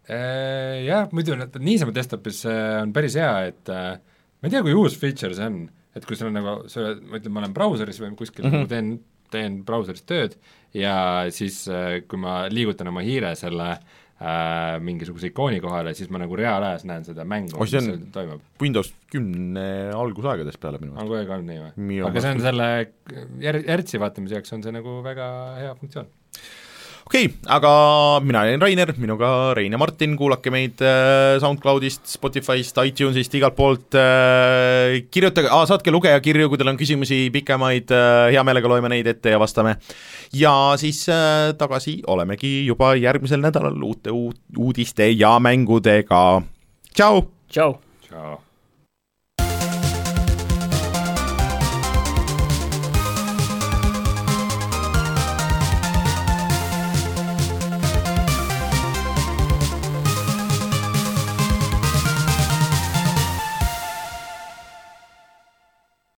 Jah, muidu nad niisama desktop'is äh, on päris hea, et äh, ma ei tea, kui uus feature see on, et kui sul on nagu, sa, ma ütlen, ma olen brauseris või kuskil mm -hmm. teen, teen brauseris tööd ja siis, äh, kui ma liigutan oma hiire selle äh, mingisuguse ikooni kohale, siis ma nagu reaalajas näen seda mängu, mis seal toimub. Windows kümne algusaegadest peale minu meelest. on kogu aeg olnud nii või? aga see on selle jär-, järtsi vaatamise jaoks on see nagu väga hea funktsioon okei okay,, aga mina olen Rainer, minuga Rein ja Martin, kuulake meid äh, SoundCloudist, Spotify'st, iTunes'ist, igalt poolt äh,, kirjutage saatke lugejakirju, kui teil on küsimusi pikemaid äh,, hea meelega loeme neid ette ja vastame. ja siis tagasi olemegi juba järgmisel nädalal uute uut, uudiste ja mängudega, tšau! tšau! tšau!